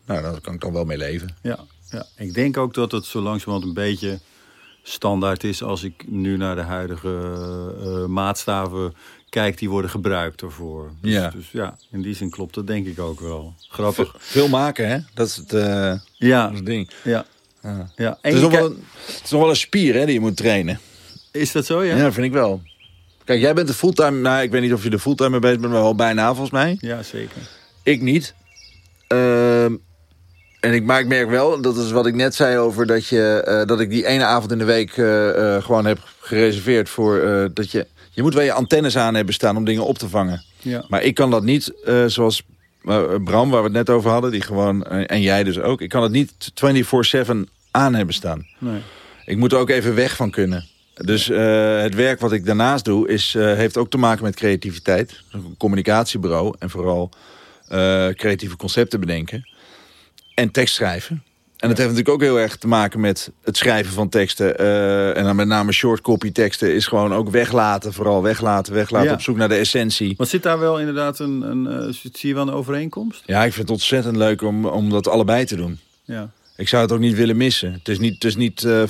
Nou, daar kan ik dan wel mee leven. Ja, ja, ik denk ook dat het zo langzamerhand een beetje standaard is als ik nu naar de huidige maatstaven kijk, die worden gebruikt ervoor. Dus ja. dus ja, in die zin klopt dat denk ik ook wel. Grappig. Veel maken, hè? Dat is het, uh, ja. dat is het ding. Ja. ja. ja. Het, is nog wel een, het is nog wel een spier, hè, die je moet trainen. Is dat zo, ja? Ja, vind ik wel. Kijk, jij bent de fulltime... Nou, ik weet niet of je de fulltime mee bezig bent, maar wel bijna volgens mij. Ja, zeker. Ik niet. Uh, en ik, maar ik merk wel, dat is wat ik net zei over dat, je, uh, dat ik die ene avond in de week uh, gewoon heb gereserveerd voor dat je... Je moet wel je antennes aan hebben staan om dingen op te vangen. Ja. Maar ik kan dat niet, uh, zoals uh, Bram, waar we het net over hadden, die gewoon, uh, en jij dus ook. Ik kan het niet 24-7 aan hebben staan. Nee. Ik moet er ook even weg van kunnen. Dus het werk wat ik daarnaast doe, is, heeft ook te maken met creativiteit. Een communicatiebureau en vooral creatieve concepten bedenken. En tekst schrijven. En dat heeft natuurlijk ook heel erg te maken met het schrijven van teksten. Uh, en dan met name short copy teksten is gewoon ook weglaten. Vooral weglaten, weglaten ja. op zoek naar de essentie. Maar zit daar wel inderdaad een, een uh, zie je wel een overeenkomst? Ja, ik vind het ontzettend leuk om, om dat allebei te doen. Ja. Ik zou het ook niet willen missen. Het is niet, het is niet uh,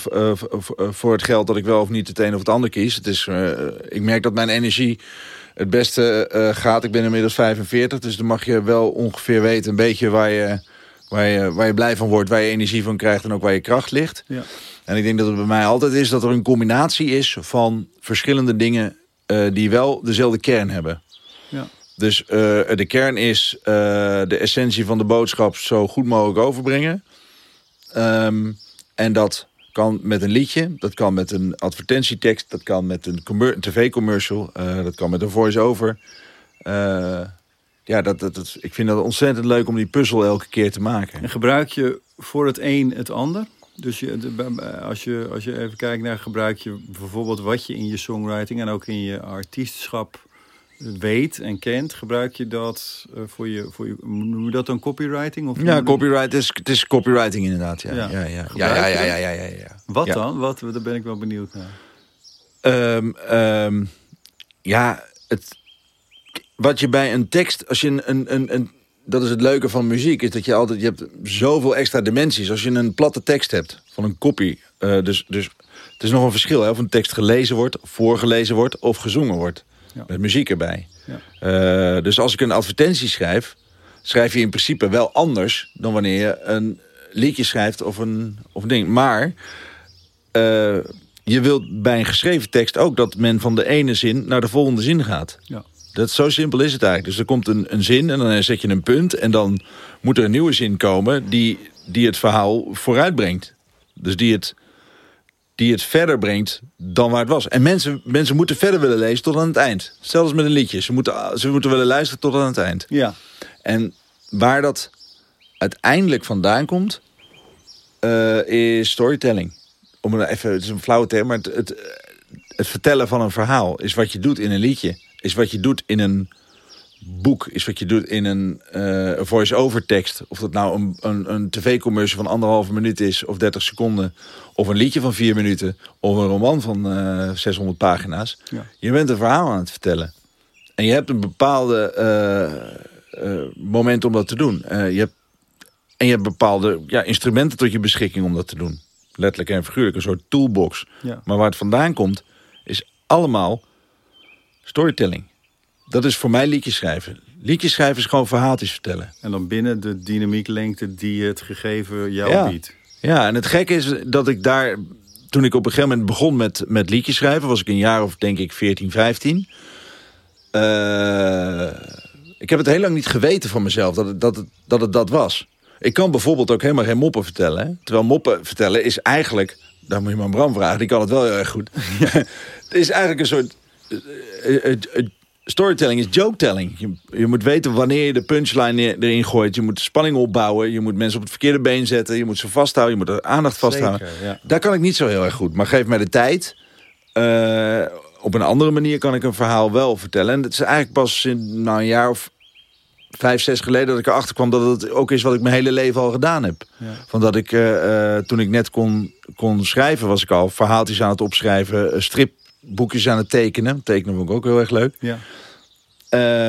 voor het geld dat ik wel of niet het een of het ander kies. Het is, ik merk dat mijn energie het beste gaat. Ik ben inmiddels 45, dus dan mag je wel ongeveer weten een beetje waar je... Waar je, waar je blij van wordt, waar je energie van krijgt en ook waar je kracht ligt. Ja. En ik denk dat het bij mij altijd is dat er een combinatie is van verschillende dingen uh, die wel dezelfde kern hebben. Ja. Dus uh, de kern is uh, de essentie van de boodschap zo goed mogelijk overbrengen. Um, en dat kan met een liedje, dat kan met een advertentietekst, dat kan met een, een tv-commercial, dat kan met een voice-over ja, dat, dat, dat, ik vind dat ontzettend leuk om die puzzel elke keer te maken. En gebruik je voor het een het ander? Dus je, als, je, als je even kijkt naar gebruik je bijvoorbeeld wat je in je songwriting en ook in je artiestschap weet en kent, gebruik je dat uh, voor, je, voor je, noem je dat dan copywriting? Of ja, copyright is, het is copywriting inderdaad. Ja, ja. ja, ja. ja, ja, ja, ja, ja, ja, ja. Wat ja. dan? Wat, daar ben ik wel benieuwd naar. Um, um, ja, het, wat je bij een tekst, als je een, een, een, een dat is het leuke van muziek, is dat je altijd, je hebt zoveel extra dimensies. Als je een platte tekst hebt van een kopie, uh, dus, dus het is nog een verschil hè, of een tekst gelezen wordt, voorgelezen wordt of gezongen wordt. Ja. Met muziek erbij. Ja. Uh, dus als ik een advertentie schrijf, schrijf je in principe wel anders dan wanneer je een liedje schrijft of een, of een ding. Maar uh, je wilt bij een geschreven tekst ook dat men van de ene zin naar de volgende zin gaat. Ja. Dat, zo simpel is het eigenlijk. Dus er komt een, een zin en dan zet je een punt... en dan moet er een nieuwe zin komen die, die het verhaal vooruitbrengt. Dus die het, die het verder brengt dan waar het was. En mensen, mensen moeten verder willen lezen tot aan het eind. Zelfs met een liedje. Ze moeten, ze moeten willen luisteren tot aan het eind. Ja. En waar dat uiteindelijk vandaan komt... Uh, is storytelling. Om even, het is een flauwe term, maar het, het, het vertellen van een verhaal... is wat je doet in een liedje is wat je doet in een boek, is wat je doet in een uh, voice-over tekst. Of dat nou een, een, een tv-commercial van anderhalve minuut is of 30 seconden. Of een liedje van vier minuten. Of een roman van uh, eh, 600 pagina's. Ja. Je bent een verhaal aan het vertellen. En je hebt een bepaalde uh, moment om dat te doen. je hebt, en je hebt bepaalde ja, instrumenten tot je beschikking om dat te doen. Letterlijk en figuurlijk, een soort toolbox. Ja. Maar waar het vandaan komt, is allemaal storytelling. Dat is voor mij liedjes schrijven. Liedjes schrijven is gewoon verhaaltjes vertellen. En dan binnen de dynamieklengte die het gegeven jou biedt. Ja, en het gekke is dat ik daar... Toen ik op een gegeven moment begon met, met liedjes schrijven... was ik een jaar of denk ik 14, 15. Uh, ik heb het heel lang niet geweten van mezelf dat het dat, het, dat, het dat was. Ik kan bijvoorbeeld ook helemaal geen moppen vertellen. Hè? Terwijl moppen vertellen is eigenlijk... Daar moet je maar Bram vragen, die kan het wel heel erg goed. het is eigenlijk een soort eh, eh, eh, storytelling is joke-telling. Je, je, moet weten wanneer je de punchline erin gooit. Je moet de spanning opbouwen. Je moet mensen op het verkeerde been zetten. Je moet ze vasthouden. Je moet de aandacht vasthouden. Zeker, Daar kan ik niet zo heel erg goed. Maar geef mij de tijd. op een andere manier kan ik een verhaal wel vertellen. En het is eigenlijk pas in nou, een jaar of vijf, zes geleden dat ik erachter kwam... dat het ook is wat ik mijn hele leven al gedaan heb. Ja. Van dat ik, toen ik net kon, kon schrijven... was ik al verhaaltjes aan het opschrijven. strip boekjes aan het tekenen. Tekenen vond ik ook heel erg leuk. Ja.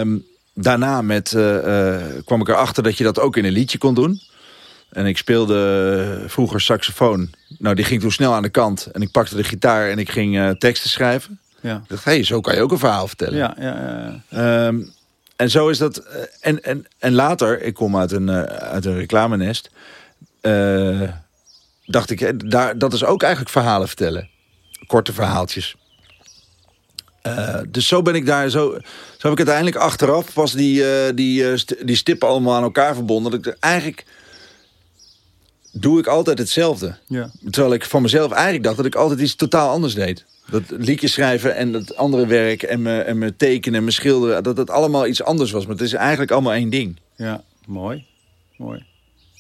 Um, daarna met, uh, uh, kwam ik erachter dat je dat ook in een liedje kon doen. En ik speelde vroeger saxofoon. Nou, die ging toen snel aan de kant. En ik pakte de gitaar en ik ging uh, teksten schrijven. Ja. Ik dacht, hé, hey, zo kan je ook een verhaal vertellen. Ja, ja, ja. Um, en zo is dat... En, en, en later, ik kom uit een, uit een reclamenest... dacht ik, daar, dat is ook eigenlijk verhalen vertellen. Korte verhaaltjes. Uh, dus zo ben ik daar, zo, zo heb ik uiteindelijk achteraf pas die, uh, die, uh, st die stippen allemaal aan elkaar verbonden. Dat ik eigenlijk doe ik altijd hetzelfde. Ja. Terwijl ik van mezelf eigenlijk dacht dat ik altijd iets totaal anders deed. Dat liedjes schrijven en het andere werk en me, en me tekenen en me schilderen, dat het allemaal iets anders was. Maar het is eigenlijk allemaal één ding. Ja, mooi. Mooi.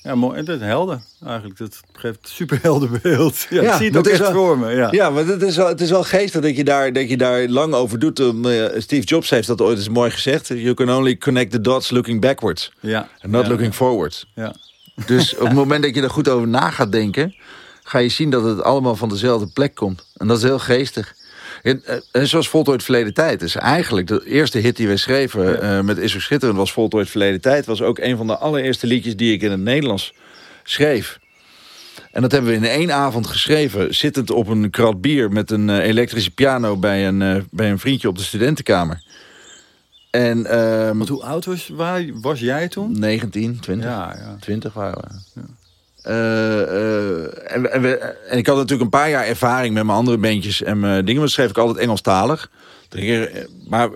Ja, mooi. Dat is helder eigenlijk. Dat geeft super helder beeld. Ja, ja ziet ook echt wel, voor me. Ja, ja maar het is, wel, het is wel geestig dat je daar, dat je daar lang over doet. Uh, Steve Jobs heeft dat ooit eens mooi gezegd. You can only connect the dots looking backwards. Ja. And not looking forwards. Ja. Dus op het moment dat je er goed over na gaat denken... ga je zien dat het allemaal van dezelfde plek komt. En dat is heel geestig. En, uh, zoals Voltooid Verleden Tijd. Dus eigenlijk de eerste hit die wij schreven uh, met Is Schitterend was Voltooid Verleden Tijd. Was ook een van de allereerste liedjes die ik in het Nederlands schreef. En dat hebben we in één avond geschreven. Zittend op een krat bier met een uh, elektrische piano bij een, bij een vriendje op de studentenkamer. En, um, hoe oud was, waar, was jij toen? 19, 20. Ja, ja. 20 waren we. Ja. Uh, uh, en, en, we, en, ik had natuurlijk een paar jaar ervaring met mijn andere bandjes en mijn dingen. Maar schreef ik altijd Engelstalig. Maar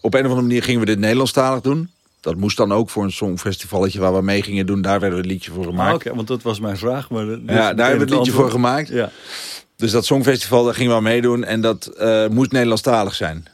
op een of andere manier gingen we dit Nederlandstalig doen. Dat moest dan ook voor een songfestivalletje waar we mee gingen doen. Daar werden we het liedje voor gemaakt. Ah, Oké, want dat was mijn vraag. Maar ja, daar hebben we het liedje voor gemaakt. Ja. Dus dat songfestival, daar gingen we meedoen. En dat uh, moest Nederlandstalig zijn.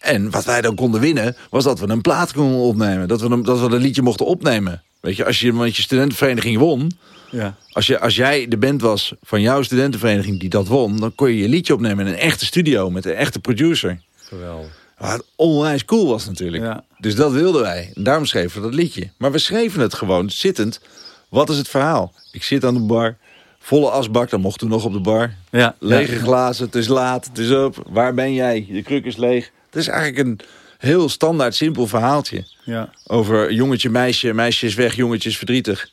En wat wij dan konden winnen, was dat we een plaat konden opnemen. Dat we een, dat we een liedje mochten opnemen. Weet je, als je met je studentenvereniging won... Ja. Als, je, als jij de band was van jouw studentenvereniging die dat won... dan kon je je liedje opnemen in een echte studio met een echte producer. Geweldig. Wat onwijs cool was natuurlijk. Ja. Dus dat wilden wij. En daarom schreven we dat liedje. Maar we schreven het gewoon zittend. Wat is het verhaal? Ik zit aan de bar, volle asbak, dan mocht toen nog op de bar. Ja. Lege glazen, het is laat, het is op. Waar ben jij? Je kruk is leeg. Het is eigenlijk een heel standaard simpel verhaaltje. Ja. Over jongetje, meisje, meisje is weg, jongetje is verdrietig.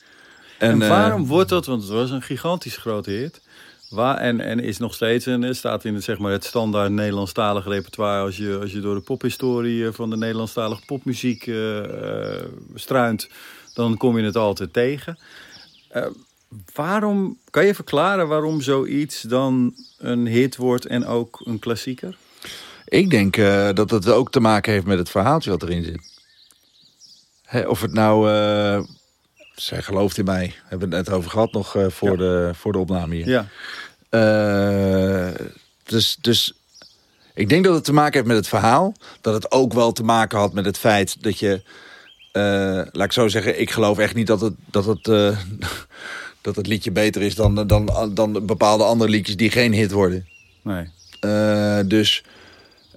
En, eh, waarom wordt dat, want het was een gigantisch grote hit. Waar, en, en is nog steeds een, eh, staat in het, zeg maar, het standaard Nederlandstalige repertoire. Als je, als je door de pophistorie eh, van de Nederlandstalige popmuziek uh, uh, struint, dan kom je het altijd tegen. Uh, waarom, kan je verklaren waarom zoiets dan een hit wordt en ook een klassieker? Ik denk dat het ook te maken heeft met het verhaaltje wat erin zit. Hè, of het nou zij gelooft in mij. We hebben het net over gehad nog uh, voor, ja. de, voor de opname hier. Ja. Uh, dus, dus ik denk dat het te maken heeft met het verhaal. Dat het ook wel te maken had met het feit dat je... Uh, laat ik zo zeggen, ik geloof echt niet dat het, dat het, dat het liedje beter is... Dan, dan, dan bepaalde andere liedjes die geen hit worden. Nee. dus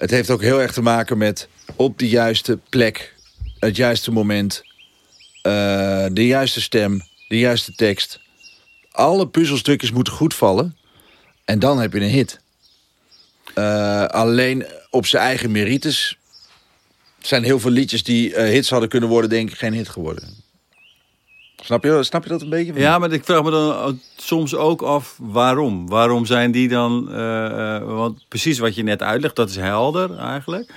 het heeft ook heel erg te maken met op de juiste plek... het juiste moment uh, de juiste stem, de juiste tekst. Alle puzzelstukjes moeten goed vallen. En dan heb je een hit. Uh, alleen op zijn eigen merites zijn heel veel liedjes die uh, hits hadden kunnen worden, denk ik, geen hit geworden. Snap je, snap je dat een beetje? Ja, maar ik vraag me dan soms ook af waarom. Waarom zijn die dan... want precies wat je net uitlegt, dat is helder eigenlijk.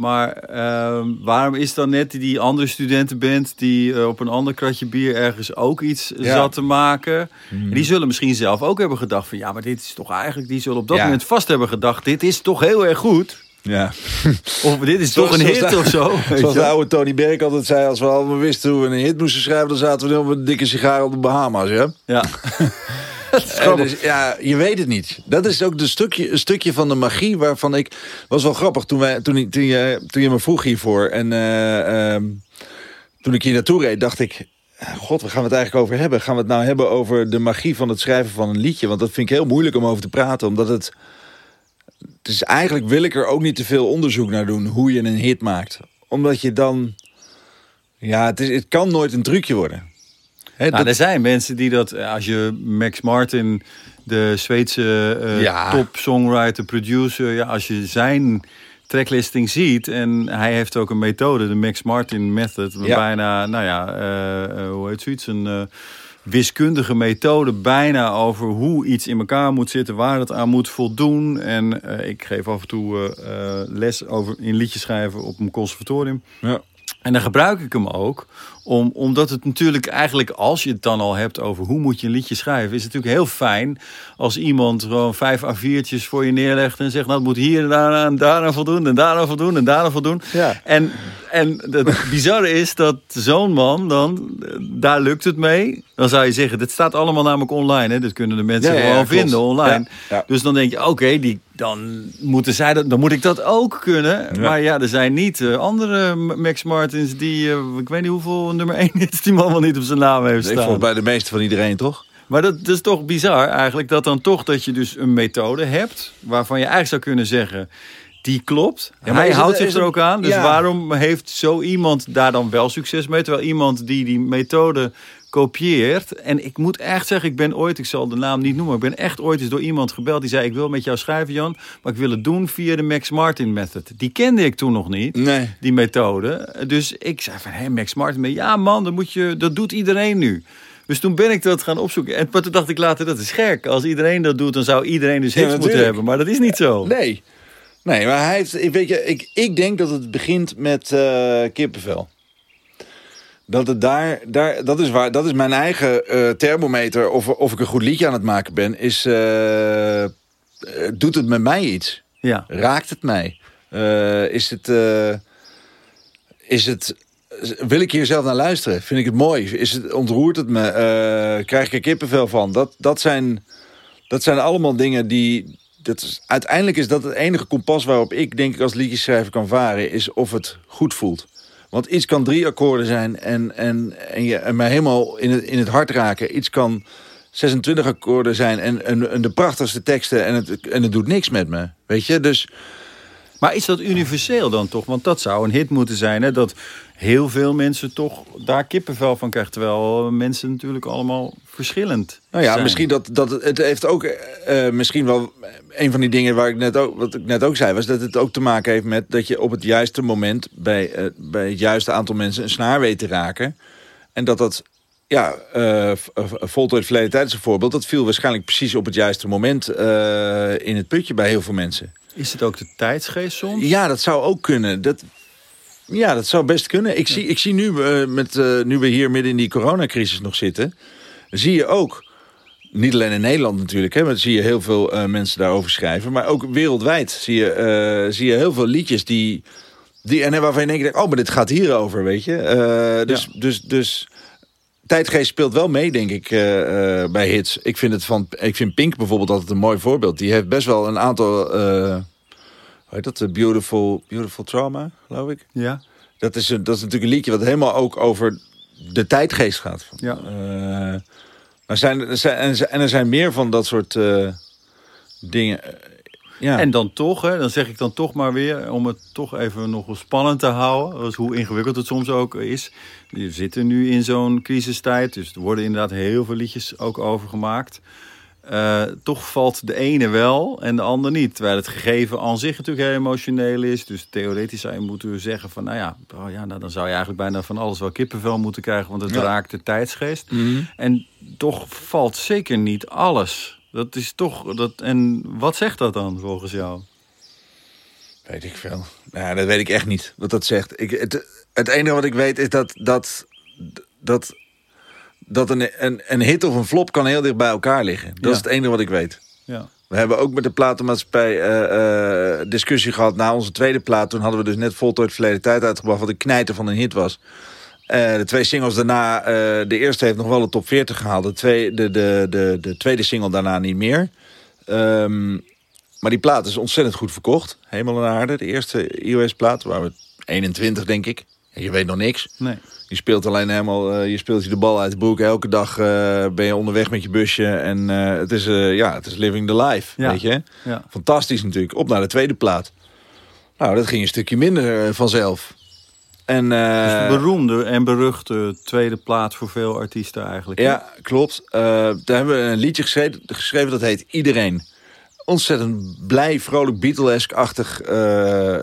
Maar uh, waarom is dan net die andere studentenband die uh, op een ander kratje bier ergens ook iets ja. zat te maken? Mm. Die zullen misschien zelf ook hebben gedacht van ja, maar dit is toch eigenlijk, die zullen op dat ja. moment vast hebben gedacht, dit is toch heel erg goed. Ja. Of dit is toch een hit de, of zo. Zoals de oude Tony Berg altijd zei, als we allemaal wisten hoe we een hit moesten schrijven, dan zaten we met een dikke sigaar op de Bahama's, ja? Ja. dus, ja, je weet het niet. Dat is ook de stukje, een stukje van de magie waarvan ik... was wel grappig toen, wij, toen, toen, je, toen je me vroeg hiervoor. En uh, uh, toen ik hier naartoe reed, dacht ik... God, waar gaan we het eigenlijk over hebben? Gaan we het nou hebben over de magie van het schrijven van een liedje? Want dat vind ik heel moeilijk om over te praten. Omdat het... Is eigenlijk wil ik er ook niet te veel onderzoek naar doen... hoe je een hit maakt. Omdat je dan... Ja, het, is, het kan nooit een trucje worden. He, nou, dat... Er zijn mensen die dat, als je Max Martin, de Zweedse uh, ja. top songwriter, producer, ja, als je zijn tracklisting ziet en hij heeft ook een methode, de Max Martin method, ja. bijna, nou ja, uh, uh, hoe heet zoiets, een wiskundige methode bijna over hoe iets in elkaar moet zitten, waar het aan moet voldoen. En ik geef af en toe les over in liedjes schrijven op een conservatorium. Ja. En dan gebruik ik hem ook, om, omdat het natuurlijk eigenlijk, als je het dan al hebt over hoe moet je een liedje schrijven, is het natuurlijk heel fijn als iemand gewoon vijf A4'tjes voor je neerlegt en zegt, nou het moet hier en daar en daaraan voldoen en daaraan voldoen en daaraan voldoen. Ja. En, en het bizarre is dat zo'n man dan, daar lukt het mee. Dan zou je zeggen, dit staat allemaal namelijk online. Hè? Dit kunnen de mensen ja, gewoon ja, vinden online. Dus dan denk je, oké, die dan moeten zij dat, dan moet ik dat ook kunnen. Maar ja, er zijn niet eh, andere Max Martins die, eh, ik weet niet hoeveel nummer 1 is die man wel niet op zijn naam heeft Ik staan. vond bij de meeste van iedereen, toch? Maar dat, dat is toch bizar eigenlijk, dat dan toch dat je dus een methode hebt, waarvan je eigenlijk zou kunnen zeggen, die klopt. Ja, maar Hij het- houdt zich er ook aan. Dus ja. waarom heeft zo iemand daar dan wel succes mee? Terwijl iemand die die methode kopieert. En ik moet echt zeggen, ik ben ooit, ik zal de naam niet noemen, ik ben echt ooit eens door iemand gebeld die zei: Ik wil met jou schrijven, Jan, maar ik wil het doen via de Max Martin method. Die kende ik toen nog niet Nee. die methode. Dus ik zei van, hé, Max Martin, ja man, dat, moet je, dat doet iedereen nu. Dus toen ben ik dat gaan opzoeken. En maar toen dacht ik later, dat is gek. Als iedereen dat doet, dan zou iedereen dus Ja, hits moeten hebben. Maar dat is niet zo. Nee. Nee, maar hij heeft, ik weet je, ik, ik denk dat het begint met eh, kippenvel. Dat het daar, daar dat, is waar, dat is mijn eigen eh, thermometer of, of ik een goed liedje aan het maken ben. Is, eh, eh, doet het met mij iets? Ja. Raakt het mij? Is het, is het, wil ik hier zelf naar luisteren? Vind ik het mooi? Is het, ontroert het me? Krijg ik er kippenvel van? Dat, dat, zijn, dat zijn allemaal dingen die... Dat is, uiteindelijk is dat het enige kompas waarop ik denk ik als liedjeschrijver kan varen... is of het goed voelt. Want iets kan drie akkoorden zijn en, en, en, je, en mij helemaal in het, in het hart raken. Iets kan 26 akkoorden zijn en, en, en de prachtigste teksten en het, en het doet niks met me. Weet je, dus... Maar is dat universeel dan toch? Want dat zou een hit moeten zijn. Hè? Dat heel veel mensen toch daar kippenvel van krijgen. Terwijl mensen natuurlijk allemaal verschillend Nou ja, zijn. misschien dat, dat het, het heeft ook eh, misschien wel een van die dingen waar ik net ook, wat ik net ook zei, was dat het ook te maken heeft met dat je op het juiste moment bij, eh, bij het juiste aantal mensen een snaar weet te raken. En dat dat, ja, eh Voltooid verleden tijd is een voorbeeld, dat viel waarschijnlijk precies op het juiste moment eh, in het putje bij heel veel mensen. Is het ook de tijdsgeest soms? Ja, dat zou ook kunnen. Dat, ja, dat zou best kunnen. Ik, zie, ik zie nu, eh, met, eh, nu we hier midden in die coronacrisis nog zitten... zie je ook, niet alleen in Nederland natuurlijk... Hè, maar zie je heel veel eh, mensen daarover schrijven... maar ook wereldwijd zie je, eh, zie je heel veel liedjes die... die en waarvan je denkt, oh, maar dit gaat hierover, weet je. Eh, dus, dus, dus tijdgeest speelt wel mee, denk ik, bij hits. Ik vind, het van, ik vind Pink bijvoorbeeld altijd een mooi voorbeeld. Die heeft best wel een aantal... hoe heet dat? Beautiful, Beautiful Trauma, geloof ik. Ja. Dat is, een, dat is natuurlijk een liedje wat helemaal ook over de tijdgeest gaat. Ja. Eh, maar zijn, er zijn, en er zijn- er meer van dat soort eh, dingen. Eh, ja. En dan toch, hè, dan zeg ik dan toch maar weer, om het toch even nog spannend te houden, dus hoe ingewikkeld het soms ook is. We zitten nu in zo'n crisistijd, dus er worden inderdaad heel veel liedjes ook over gemaakt. Eh, toch valt de ene wel en de ander niet. Terwijl het gegeven aan zich natuurlijk heel emotioneel is. Dus theoretisch zou je moeten zeggen van... nou ja, oh ja nou, dan zou je eigenlijk bijna van alles wel kippenvel moeten krijgen... want het Ja. raakt de tijdsgeest. Mhm. En toch valt zeker niet alles. Dat is toch... Dat, en wat zegt dat dan volgens jou? Weet ik veel. Nou, dat weet ik echt niet wat dat zegt. Ik, het, het enige wat ik weet is dat, dat, dat, dat een, een, een hit of een flop kan heel dicht bij elkaar liggen. Dat Ja. is het enige wat ik weet. Ja. We hebben ook met de platenmaatschappij eh, eh, discussie gehad na onze tweede plaat. Toen hadden we dus net voltooid verleden tijd uitgebracht... wat een knijter van een hit was. Eh, de twee singles daarna... de eerste heeft nog wel de top 40 gehaald. De, twee, de, de, de, de tweede single daarna niet meer. Ehm, maar die plaat is ontzettend goed verkocht. Hemel en aarde. De eerste iOS-plaat. Waar we 21, denk ik. Je weet nog niks. Nee. Je speelt alleen helemaal, eh, je speelt je de bal uit de broek. Elke dag eh, ben je onderweg met je busje. En eh, het, is, ja, het is living the life, Ja. weet je. Ja. Fantastisch natuurlijk. Op naar de tweede plaat. Nou, dat ging een stukje minder vanzelf. En, Dus beroemde en beruchte tweede plaat voor veel artiesten eigenlijk. ja, klopt. Daar hebben we een liedje geschreven, geschreven dat heet Iedereen. Ontzettend blij, vrolijk, Beatles-achtig eh,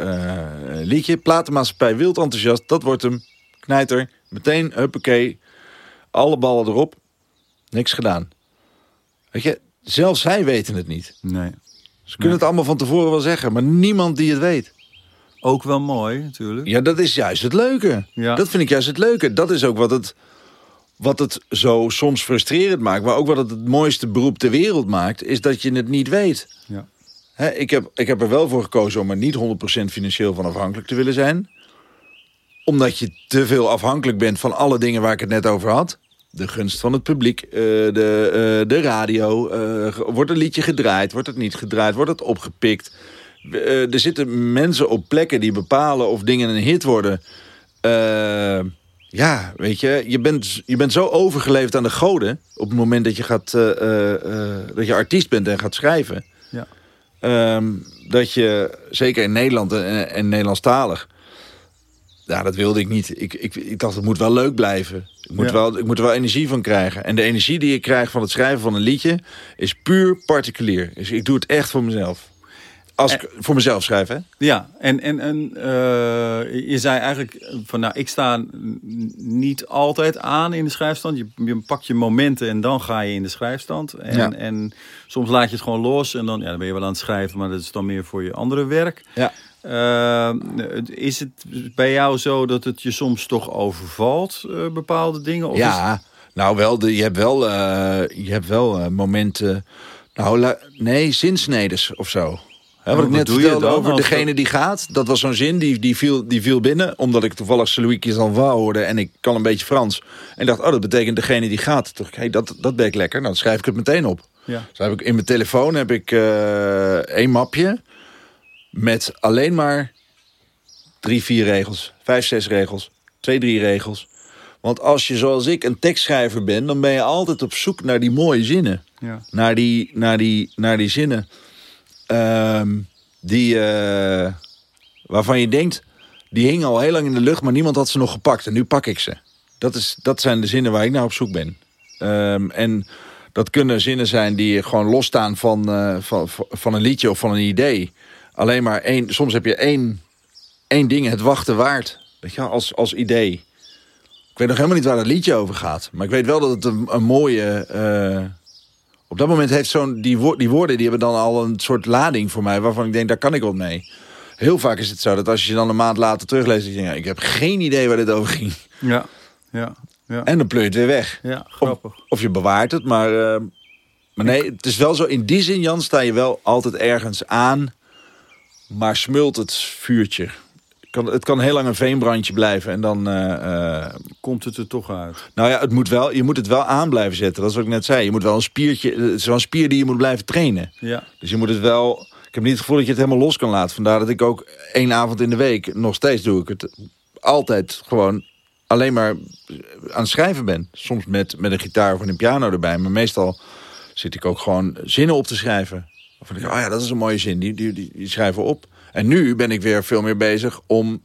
liedje. Platenmaatschappij wild enthousiast. Dat wordt hem. Knijter. Meteen, huppakee. Alle ballen erop. Niks gedaan. Weet je, zelfs zij weten het niet. Nee. Ze kunnen het allemaal van tevoren wel zeggen, maar niemand die het weet. Ook wel mooi natuurlijk. Ja, dat is juist het leuke. Ja. Dat vind ik juist het leuke. Dat is ook wat het, wat het zo soms frustrerend maakt. Maar ook wat het het mooiste beroep ter wereld maakt... is dat je het niet weet. Ja. Ik, heb, ik heb er wel voor gekozen om er niet 100% financieel van afhankelijk te willen zijn. Omdat je te veel afhankelijk bent van alle dingen waar ik het net over had. De gunst van het publiek, eh, de, eh, de radio. eh, wordt een liedje gedraaid, wordt het niet gedraaid, wordt het opgepikt. Er zitten mensen op plekken die bepalen of dingen een hit worden. Ja, weet je, je bent, je bent zo overgeleverd aan de goden... op het moment dat je, gaat, dat je artiest bent en gaat schrijven... Ja. Ehm, dat je, zeker in Nederland en, en Nederlandstalig... Ja, dat wilde ik niet. Ik, ik, ik dacht, het moet wel leuk blijven. Ik moet, Ja. wel, ik moet er wel energie van krijgen. En de energie die ik krijg van het schrijven van een liedje... is puur particulier. Dus ik doe het echt voor mezelf. Als ik voor mezelf schrijf, hè? Ja, en, en, en eh, je zei eigenlijk van nou, ik sta niet altijd aan in de schrijfstand. Je, je pakt je momenten en dan ga je in de schrijfstand. En, Ja. en soms laat je het gewoon los en dan, ja, dan ben je wel aan het schrijven, maar dat is dan meer voor je andere werk. Ja. Eh, is het bij jou zo dat het je soms toch overvalt, eh, bepaalde dingen? Of is- Ja, nou wel, de, je hebt wel, eh, je hebt wel momenten... Nou, nee, zinsnedes of zo. Hè, wat ik net vertelde dan over degene die gaat. Dat was zo'n zin, die, die, viel, die viel binnen. Omdat ik toevallig Louis Kizanva hoorde en ik kan een beetje Frans. En dacht, oh, dat betekent degene die gaat. Ik, hey, dat, dat ben ik lekker. Nou, dan schrijf ik het meteen op. Ja. Dus heb ik, in mijn telefoon heb ik eh één mapje met alleen maar drie, vier regels. Vijf, zes regels. Twee, drie regels. Want als je zoals ik een tekstschrijver ben... dan ben je altijd op zoek naar die mooie zinnen. Ja. Naar die, naar die, naar die zinnen. ehm, die, eh, waarvan je denkt... die hingen al heel lang in de lucht... maar niemand had ze nog gepakt. En nu pak ik ze. Dat, is, dat zijn de zinnen waar ik naar op zoek ben. Ehm, en dat kunnen zinnen zijn die gewoon losstaan van, uh, van, van een liedje of van een idee. Alleen maar één, soms heb je één, één ding het wachten waard. Weet je, als, als idee. Ik weet nog helemaal niet waar het liedje over gaat. Maar ik weet wel dat het een, een mooie... Uh, op dat moment heeft zo'n die, wo die woorden die hebben dan al een soort lading voor mij... waarvan ik denk, daar kan ik wat mee. Heel vaak is het zo dat als je dan een maand later terugleest... denk je, ja, ik heb geen idee waar dit over ging. Ja, ja. Ja. En dan pleur je het weer weg. Ja, grappig. Of, of je bewaart het, maar, uh, maar nee, het is wel zo. In die zin, Jan, sta je wel altijd ergens aan, maar smult het vuurtje. Kan, het kan heel lang een veenbrandje blijven en dan... Uh, uh, Komt het er toch uit? Nou ja, het moet wel, je moet het wel aan blijven zetten. Dat is wat ik net zei. Je moet wel een spiertje... Het is wel een spier die je moet blijven trainen. Ja. Dus je moet het wel... Ik heb niet het gevoel dat je het helemaal los kan laten. Vandaar dat ik ook één avond in de week... Nog steeds doe ik het altijd gewoon alleen maar aan het schrijven ben. Soms met, met een gitaar of een piano erbij. Maar meestal zit ik ook gewoon zinnen op te schrijven. Of ik, oh ja, dat is een mooie zin, die, die, die, die schrijven op. En nu ben ik weer veel meer bezig om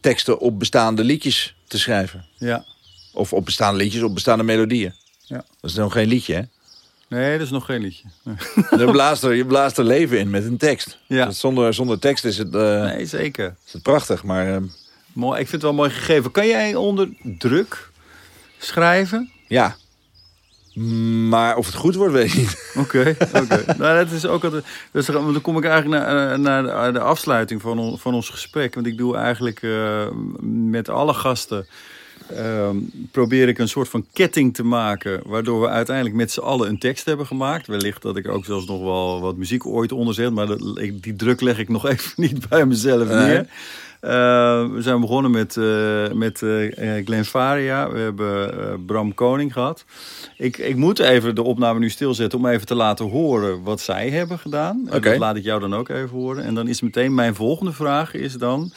teksten op bestaande liedjes te schrijven. Ja. Of op bestaande liedjes, op bestaande melodieën. Ja. Dat is nog geen liedje, hè? Nee, dat is nog geen liedje. je, blaast er, je blaast er leven in met een tekst. Ja. Dus zonder, zonder tekst is het, uh, nee, zeker. is het prachtig, maar... Uh, Mooi, ik vind het wel mooi gegeven. Kan jij onder druk schrijven? Ja. Maar of het goed wordt, weet ik niet. Oké, oké. nou, dat is ook altijd. Dus dan kom ik eigenlijk naar, naar de afsluiting van, van ons gesprek. Want ik doe eigenlijk uh, met alle gasten. Uh, probeer ik een soort van ketting te maken. Waardoor we uiteindelijk met z'n allen een tekst hebben gemaakt. Wellicht dat ik ook zelfs nog wel wat muziek ooit onderzet. Maar dat, die druk leg ik nog even niet bij mezelf neer. Nee. Uh, we zijn begonnen met, uh, met uh, Glenn Faria. We hebben Bram Koning gehad. Ik, ik moet even de opname nu stilzetten om even te laten horen wat zij hebben gedaan. Okay. Dat laat ik jou dan ook even horen. En dan is meteen mijn volgende vraag is dan...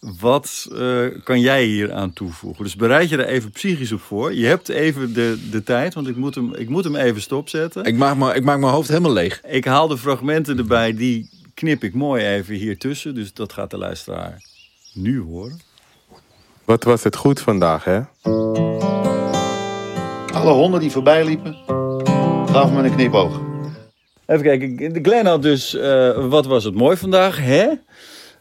Wat kan jij hier aan toevoegen? Dus bereid je er even psychisch op voor. Je hebt even de, de tijd, want ik moet, hem, ik moet hem even stopzetten. Ik maak, me, ik maak mijn hoofd helemaal leeg. Ik haal de fragmenten erbij, die knip ik mooi even hier tussen. Dus dat gaat de luisteraar nu horen. Wat was het goed vandaag, hè? Alle honden die voorbij liepen, gaven me een knipoog. Even kijken, Glenn had dus, uh, wat was het mooi vandaag, hè?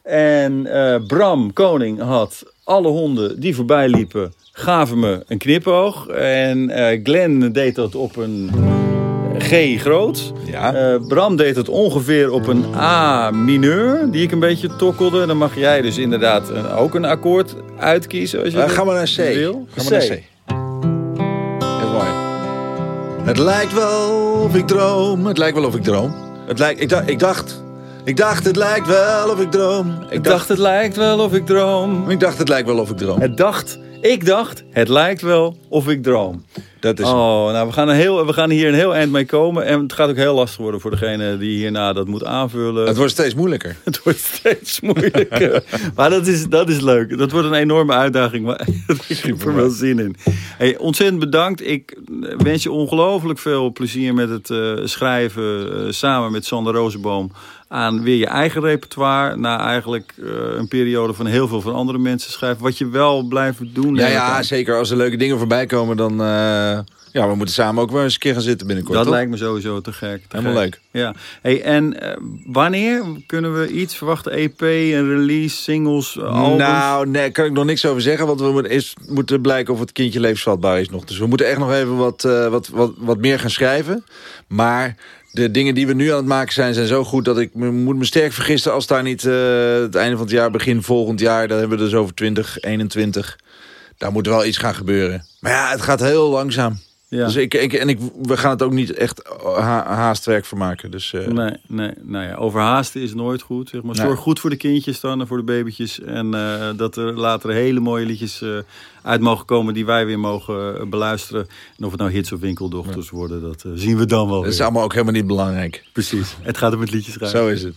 En uh, Bram Koning had alle honden die voorbij liepen, gaven me een knipoog. En uh, Glenn deed dat op een G groot. Ja. Uh, Bram deed het ongeveer op een A mineur, die ik een beetje tokkelde. Dan mag jij dus inderdaad een, ook een akkoord uitkiezen als je uh, Ga maar naar C. Wil. Ga maar naar C. Heel mooi. Het lijkt wel of ik droom. Het lijkt wel of ik droom. Het lijkt, ik, dacht, ik dacht... Ik dacht, het lijkt wel of ik droom. Ik, dacht, dacht, het lijkt wel of ik droom. Ik dacht, het lijkt wel of ik droom. Het dacht, ik dacht, het lijkt wel of ik droom. Dat is oh, nou, we gaan, een heel, we gaan hier een heel eind mee komen. En het gaat ook heel lastig worden voor degene die hierna dat moet aanvullen. Het wordt steeds moeilijker. Het wordt steeds moeilijker. maar dat is, dat is leuk. Dat wordt een enorme uitdaging. Maar ik heb er wel zin in. Hey, ontzettend bedankt. Ik wens je ongelooflijk veel plezier met het uh, schrijven. Uh, samen met Sander Rozenboom aan weer je eigen repertoire. Na eigenlijk uh, een periode van heel veel van andere mensen schrijven. Wat je wel blijft doen. Ja, ja zeker. Als er leuke dingen voorbij komen, dan... Uh, ja, we moeten samen ook wel eens een keer gaan zitten binnenkort. Dat toch? lijkt me sowieso te gek. Te Helemaal gek. leuk. Ja. Hey, en uh, wanneer kunnen we iets verwachten? EP, een release, singles, albums? Nou, nee, kan ik nog niks over zeggen. Want we moeten, eerst moeten blijken of het kindje levensvatbaar is nog. Dus we moeten echt nog even wat, uh, wat, wat, wat meer gaan schrijven. Maar de dingen die we nu aan het maken zijn, zijn zo goed... dat ik me, moet me sterk vergissen als daar niet uh, het einde van het jaar, begin volgend jaar... dan hebben we dus over 2021. Daar moet wel iets gaan gebeuren. Maar ja, het gaat heel langzaam. Ja. Dus ik, ik, en ik, we gaan het ook niet echt ha haastwerk van maken. Dus, uh... Nee, nee, nou ja, overhaasten is nooit goed. Zeg maar. Zorg Nee. goed voor de kindjes dan en voor de babytjes. En uh, dat er later hele mooie liedjes uh, uit mogen komen die wij weer mogen beluisteren. En of het nou hits of winkeldochters worden, dat zien we dan wel Dat is allemaal ook helemaal niet belangrijk. Precies, het gaat om het liedjes schrijven. Zo is het.